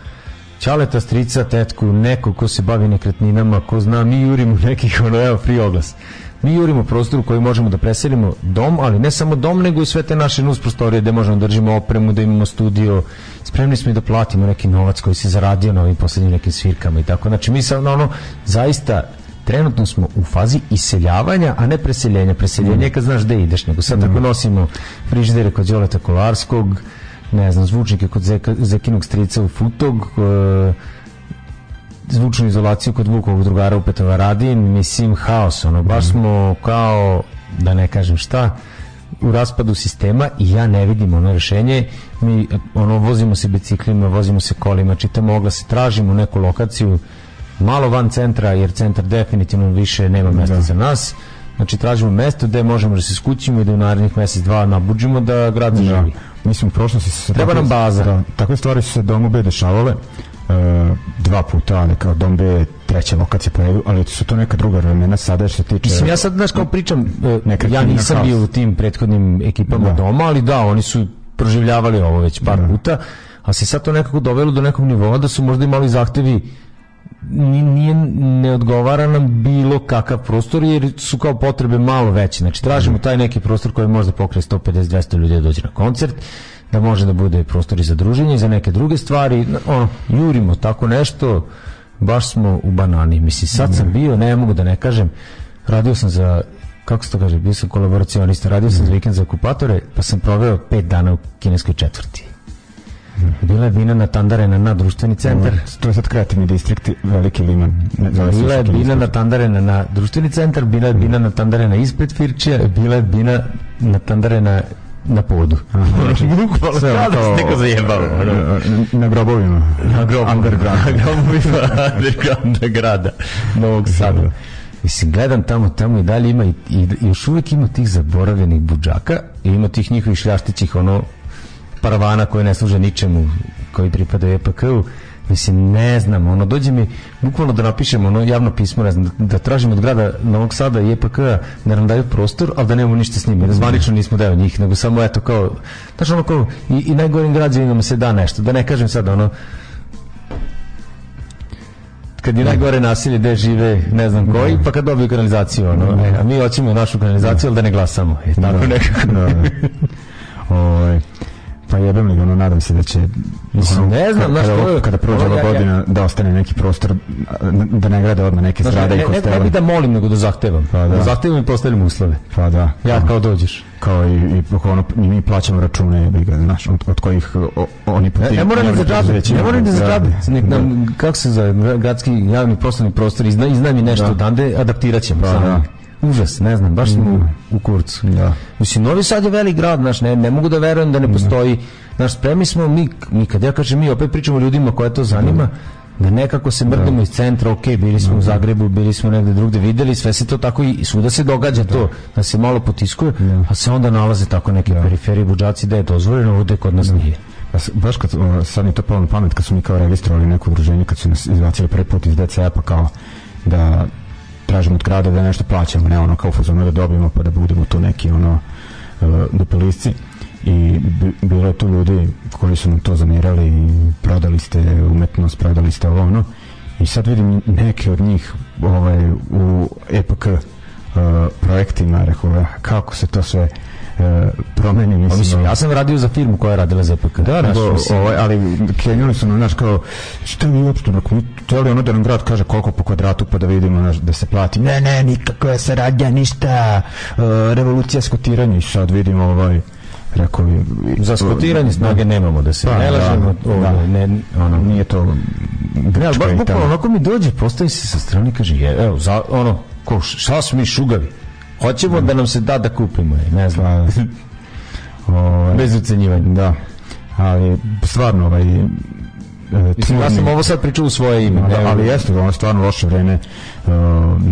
Ćaleta, strica, tetku, neko ko se bavi nekretninama, ko zna, mi jurimo nekih, ono, evo, free oglas. Mi jurimo prostor u koji možemo da preselimo dom, ali ne samo dom, nego i sve te naše nus prostorije gde možemo da držimo opremu, da imamo studio. Spremni smo i da platimo neki novac koji se zaradio na ovim poslednjim nekim svirkama i tako. Znači, mi sad, ono, zaista, trenutno smo u fazi iseljavanja, a ne preseljenja. Preseljenje je kad znaš gde ideš, nego sad ako nosimo frižidere kod Đoleta Kolarskog, ne znam, zvučnike kod Zekinog strica u Futog, e, zvučnu izolaciju kod Vukovog drugara u Petovaradin, mislim haos, ono, baš smo kao, da ne kažem šta, u raspadu sistema i ja ne vidim ono rešenje mi ono vozimo se biciklima vozimo se kolima, čitamo oglase tražimo neku lokaciju malo van centra jer centar definitivno više nema mesta za nas znači tražimo mesto gde možemo da se skućimo i da u narednih mesec dva nabuđimo da grad Da. zaživi Mislim, su se... Treba nam baza. Da, takve stvari su se Domu B dešavale. E, dva puta, ali kao Dom B je treća lokacija po redu, ali su to neka druga vremena sada što tiče... Mislim, ja sad, znaš, kao pričam, e, ja nisam bio u tim prethodnim ekipama Da. doma, ali da, oni su proživljavali ovo već par puta, a se sad to nekako dovelo do nekog nivoa da su možda imali zahtevi ni- nije ne odgovara nam bilo kakav prostor jer su kao potrebe malo veće. Znači tražimo taj neki prostor koji može da pokrije 150-200 ljudi da dođe na koncert da može da bude prostor i za druženje i za neke druge stvari. Ono, jurimo tako nešto baš smo u banani. Mislim sad sam bio, ne mogu da ne kažem radio sam za kako se to kaže, bio sam kolaboracionista radio sam za vikend za okupatore pa sam proveo pet dana u kineskoj četvrti. Bila je Bina Tandarena na društveni centar. To je sad kreativni distrikt, veliki liman. Bila je Visoki bina distrikt. natandarena na društveni centar, bila je bina natandarena ispred Firčija, bila je bina natandarena na podu. [LAUGHS] Bukvalno Sve ono kao da se kao- neko zajebao. ono. Na grobovima. Na grobu. Underground. Na grobovima undergrounda grada Novog Sada. Mislim, gledam tamo, tamo i dalje ima i, i, i još uvijek ima tih zaboravljenih budžaka i ima tih njihovih šljaštićih ono paravana koji ne služe ničemu koji pripadaju EPK-u mislim ne znam ono dođe mi bukvalno da napišemo ono javno pismo ne znam, da, da tražimo od grada Novog Sada i EPK-a da nam daju prostor ali da nemamo ništa s njima da zvanično nismo deo njih nego samo eto kao znaš ono kao i, i najgorim građanima se da nešto da ne kažem sad ono kad je najgore nasilje gde žive ne znam koji, pa kad dobiju kanalizaciju ono, e, a mi hoćemo našu kanalizaciju ali da ne glasamo e, tako nekako. Da, da. [LAUGHS] Ovaj, pa jebem li ono, nadam se da će Mislim, ne znam, kada, kada, kada prođe ova ja- ja- godina da ostane neki prostor da ne grade odmah neke zgrade ne, i ne, ne, kostele bi da molim, nego da zahtevam. Pa da. da. Zahtevam i postavljam uslove. pa da Ja kao dođeš. kao i, i ono, mi plaćamo račune znaš, od, od kojih o, oni po Ne, ne moram da javnim za džabe, preduzećima ne moram da za džabe. grade. Nek nam, kako se zove, gra- gradski javni poslovni prostor, izna, iznajmi nešto Da. odande, adaptirat ćemo. Pa, da. Užas, ne znam, baš smo u, u kurcu. Da. Mislim, Novi Sad je velik grad, znaš, ne, ne mogu da verujem da ne postoji, znaš, spremni smo mi, mi kad ja kažem mi, opet pričamo ljudima koje to zanima, da nekako se mrdamo iz centra, ok, bili smo u Zagrebu, bili smo negde drugde, videli, sve se to tako i svuda se događa to, da. se malo potiskuje, a se onda nalaze tako neke periferije budžaci da je dozvoljeno, ovde kod nas nije. Pa baš kad, o, sad mi to palo na pamet kad su mi kao registrovali neko udruženje kad su nas izbacili prvi put iz DCA pa kao da tražimo od grada da nešto plaćamo, ne ono kao fazonu da dobijemo pa da budemo tu neki ono uh, dupelisci. I bi- bilo je tu ljudi koji su nam to zamirali i prodali ste umetnost, prodali ste ovo ono. I sad vidim neke od njih ovaj, u EPK uh, projektima, rekao, "Ah, kako se to sve promeni, mislim, mislim, ja sam radio za firmu koja je radila za EPK. da, nego, ovaj, ali krenuli su nam, znaš, kao, šta vi uopšte, mi teli ono da nam grad kaže koliko po kvadratu pa da vidimo, znaš, da se plati. Ne, ne, nikakva saradnja, ništa, uh, revolucija skotiranja i sad vidimo, ovaj, rekao bi... za skotiranje snage nemamo da se Pa, ne da, lažemo, da. ovo, ne, ono, Nije to Ne, baš bukvalno onako mi dođe, postavi se sa strane kaže, je, evo, za, ono, ko, šta smo mi šugavi? Hoćemo da nam se da da kupimo je, ne znam, Pa, [LAUGHS] ovaj, bez ucenjivanja. da, ali stvarno, ovaj, e, Mislim, ja sam ovo sad pričao u svoje ime. Da, ali jeste, ono je stvarno loše vreme uh,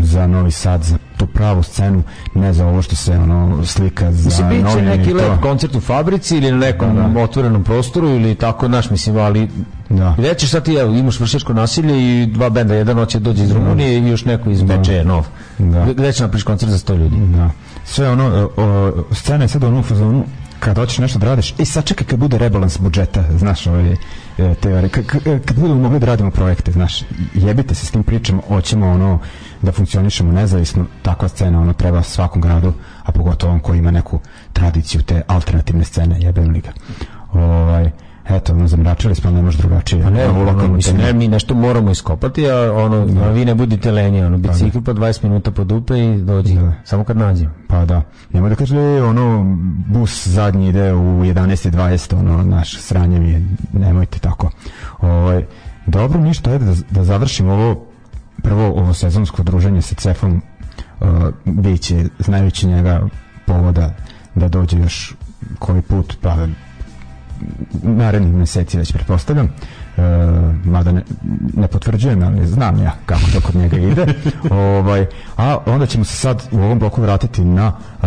za Novi Sad, za tu pravu scenu, ne za ovo što se ono slika za Mislim, bit će novine i neki lep koncert u fabrici ili na nekom Da, da. otvorenom prostoru ili tako, naš, mislim, ali Da. Gde ćeš sad ti, evo, imaš vršačko nasilje i dva benda, jedan hoće dođe iz Rumunije i još neko iz Bečeja, nov. Da. Gde će napriš koncert za 100 ljudi? Da. sve ono, o, o, scena je sad ono u fazonu, kad hoćeš nešto da radiš, i sad čekaj kad bude rebalans budžeta, znaš, ove e, teorije, kad, kad budemo mogli da radimo projekte, znaš, jebite se s tim pričama, hoćemo ono da funkcionišemo nezavisno, takva scena ono treba svakom gradu, a pogotovo on koji ima neku tradiciju te alternativne scene, jebem li ga. Ovaj, eto, ono, zamračili smo, ne može drugačije. Pa ne, Ovo ono, mislim, ne, mi nešto moramo iskopati, a ono, a vi ne budite lenji, ono, bicikl pa 20 minuta po dupe i dođi, Da. samo kad nađem. Pa da. Nemoj da kaže, ono, bus zadnji ide u 11.20, ono, naš sranje mi je, nemojte tako. Ovaj, dobro, ništa, ajde da, da završimo ovo, prvo ovo sezonsko druženje sa Cefom, uh, bit će, znajući njega, povoda da dođe još koji put, pa narednih meseci već pretpostavljam. E, mada ne, ne potvrđujem ali znam ja kako to kod njega ide. [LAUGHS] Ovaj, a onda ćemo se sad u ovom bloku vratiti na e,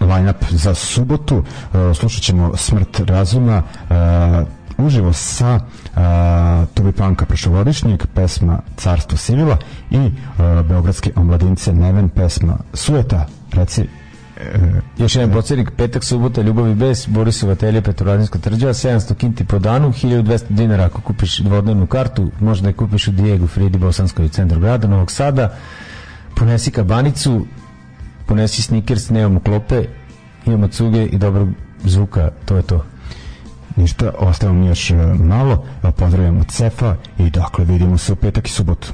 line-up za subotu. E, slušat ćemo Smrt razuma e, uživo sa uh, Tubi Panka prošlogodišnjeg pesma Carstvo Sivila i uh, Beogradske omladince Neven pesma Sujeta reci Još jedan podsjednik, petak, subota, ljubav i bes, Borisova telje, Petrovaradinska trđava, 700 kinti po danu, 1200 dinara ako kupiš dvodnevnu kartu, možda da je kupiš u Dijegu, Fridi Bosanskoj centru grada, Novog Sada, ponesi kabanicu, ponesi sneakers, nemamo klope, imamo cuge i dobrog zvuka, to je to. Ništa, ostavamo još e, malo, e, pozdravljamo Cefa i dakle vidimo se u petak i subotu.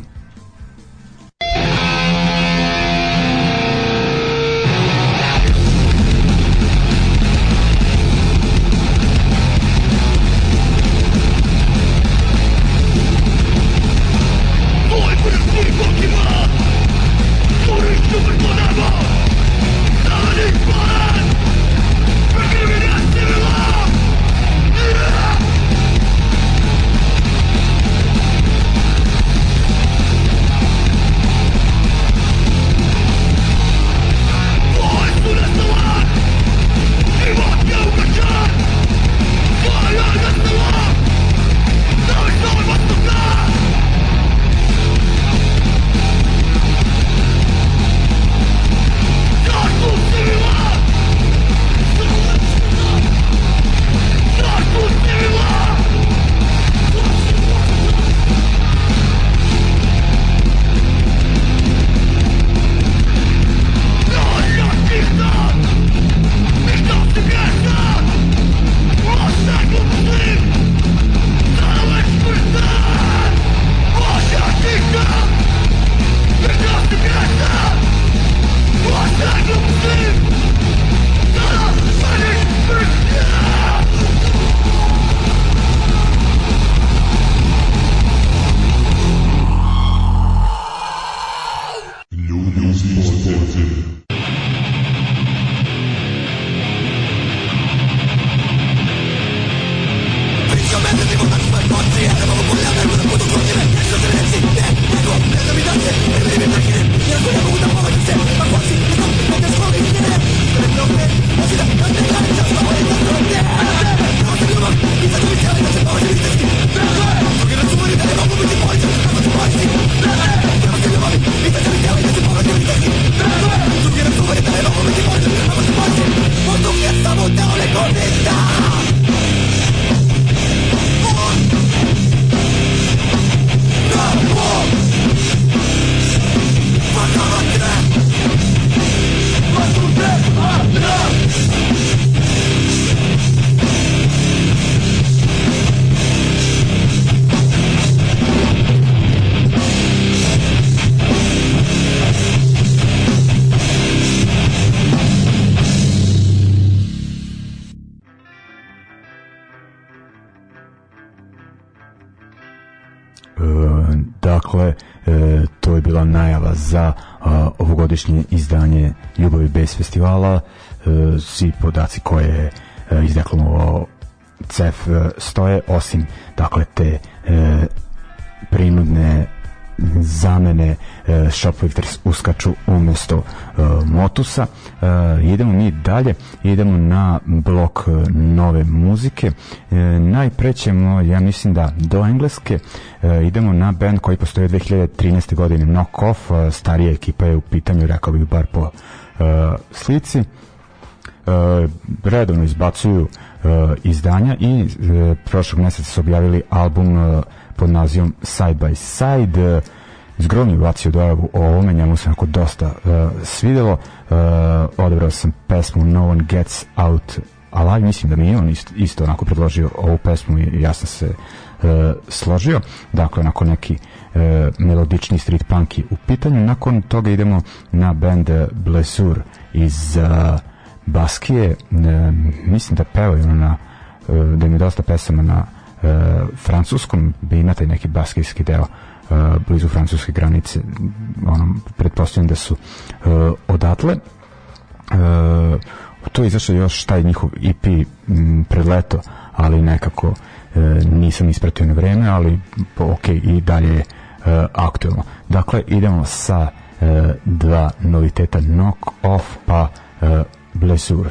Shoplifters uskaču umesto e, motusa e, idemo mi dalje idemo na blok e, nove muzike e, najpre ćemo ja mislim da do engleske e, idemo na band koji postoje 2013. godine Knock Off e, starija ekipa je u pitanju rekao bih bar po slici. Redovno izbacuju izdanja i prošlog meseca su objavili album pod nazivom Side by Side zgromni baciju dojavu o ovome, njemu se onako dosta uh, svidelo. Uh, odebrao sam pesmu No One Gets Out Alive, mislim da mi je on isto, isto onako predložio ovu pesmu i ja sam se uh, složio. Dakle, onako neki uh, melodični street punk u pitanju. Nakon toga idemo na band Blessur iz uh, Baskije. Uh, mislim da pevaju na uh, da im je dosta pesama na uh, francuskom, imate neki baskijski deo uh, blizu francuske granice ono, pretpostavljam da su uh, odatle. Uh, to je izašao još taj njihov EP m, pred leto ali nekako uh, nisam ispratio na vreme ali ok i dalje je aktuelno. Dakle idemo sa uh, dva noviteta Knock Off pa uh, Blessure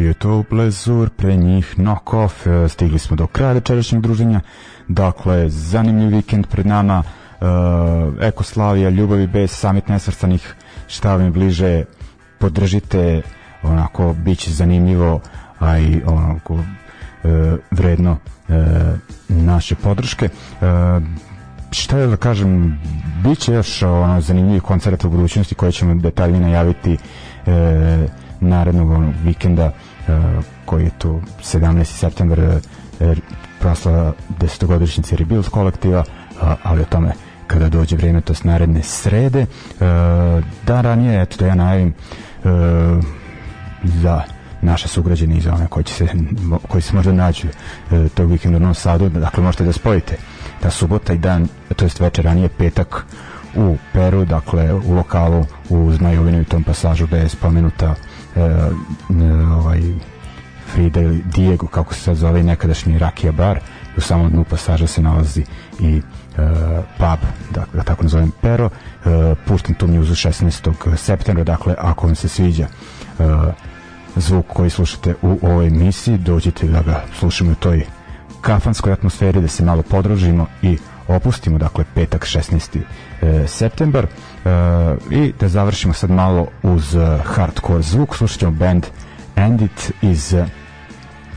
bio to Blezur, pre njih Knock Off, e, stigli smo do kraja večerašnjeg druženja, dakle, zanimljiv vikend pred nama, e, Ekoslavija, Ljubavi bez samit nesvrstanih, šta vam bliže, podržite, onako, bit će zanimljivo, a i onako, e, vredno e, naše podrške. E, šta je da kažem, bit će još ono, zanimljivi koncert u budućnosti koje ćemo detaljnije najaviti e, narednog onog vikenda koji je tu 17. september proslava desetogodišnjice Rebuild kolektiva, ali o tome kada dođe vreme, to je naredne srede. Da ranije, eto da ja najavim e, za naše sugrađane i za one koji, će se, koji se možda nađu e, tog vikenda u Novom Sadu, dakle možete da spojite ta subota i dan, to jest večer ranije petak u Peru, dakle u lokalu u Zmajovinu i tom pasažu gde je spomenuta ovaj Frida ili Diego, kako se sad zove nekadašnji Rakija bar, u samom dnu pasaža se nalazi i e, pub, dakle, da tako nazovem Pero, e, puštam tu mjuzu 16. septembra, dakle, ako vam se sviđa e, zvuk koji slušate u ovoj emisiji, dođite da ga slušamo u toj kafanskoj atmosferi, da se malo podrožimo i opustimo, dakle, petak 16. E, septembar e, i da završimo sad malo uz e, hardcore zvuk, slušat ćemo band Endit iz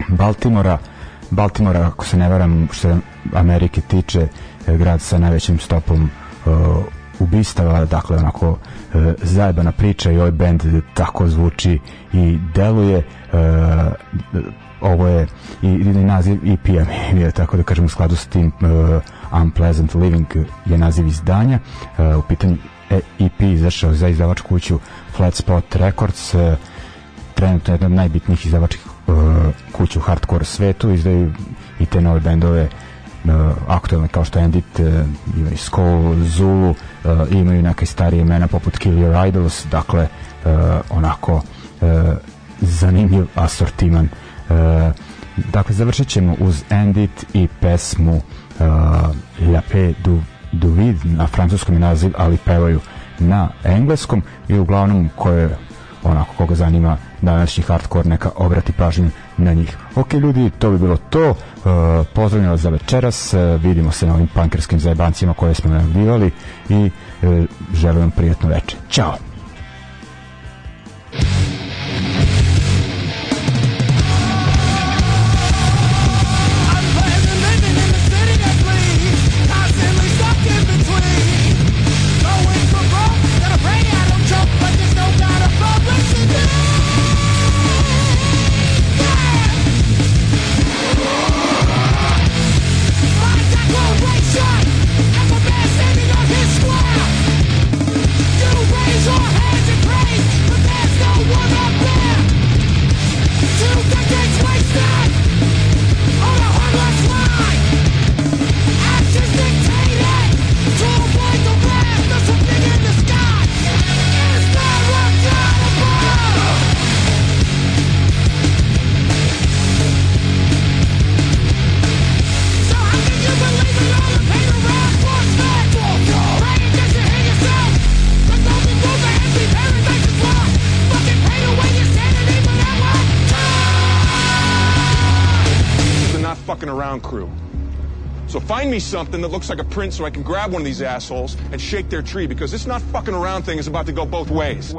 Baltimora, Baltimora, ako se ne varam, što Amerike tiče, grad sa najvećim stopom e, ubistava, dakle onako e, zajebana priča i ovaj band tako zvuči i deluje. E, ovo je i, i naziv EP-a je tako da kažem u skladu s tim uh, Unpleasant Living je naziv izdanja. Uh, u pitanju EP izašao za izdavač kuću Flat Spot Records uh, trenutno jedna od najbitnijih izdavačkih uh, kuća u hardcore svetu. Izdaju i te nove bendove aktualne kao što Endit imaju Skull, Zulu imaju neke starije imena poput Kill Your Idols. Dakle onako zanimljiv asortiman. Dakle završit ćemo uz Endit i pesmu La Paix du, du Vide na francuskom je naziv ali pevaju na engleskom i uglavnom koje onako koga zanima današnji hardcore neka obrati pažnju na njih. Ok ljudi, to bi bilo to. Uh, pozdravljam vas za večeras. Uh, vidimo se na ovim pankerskim zajebancima koje smo najavljivali i uh, želim vam prijatno večer. Ćao! something that looks like a print so I can grab one of these assholes and shake their tree because this not fucking around thing is about to go both ways.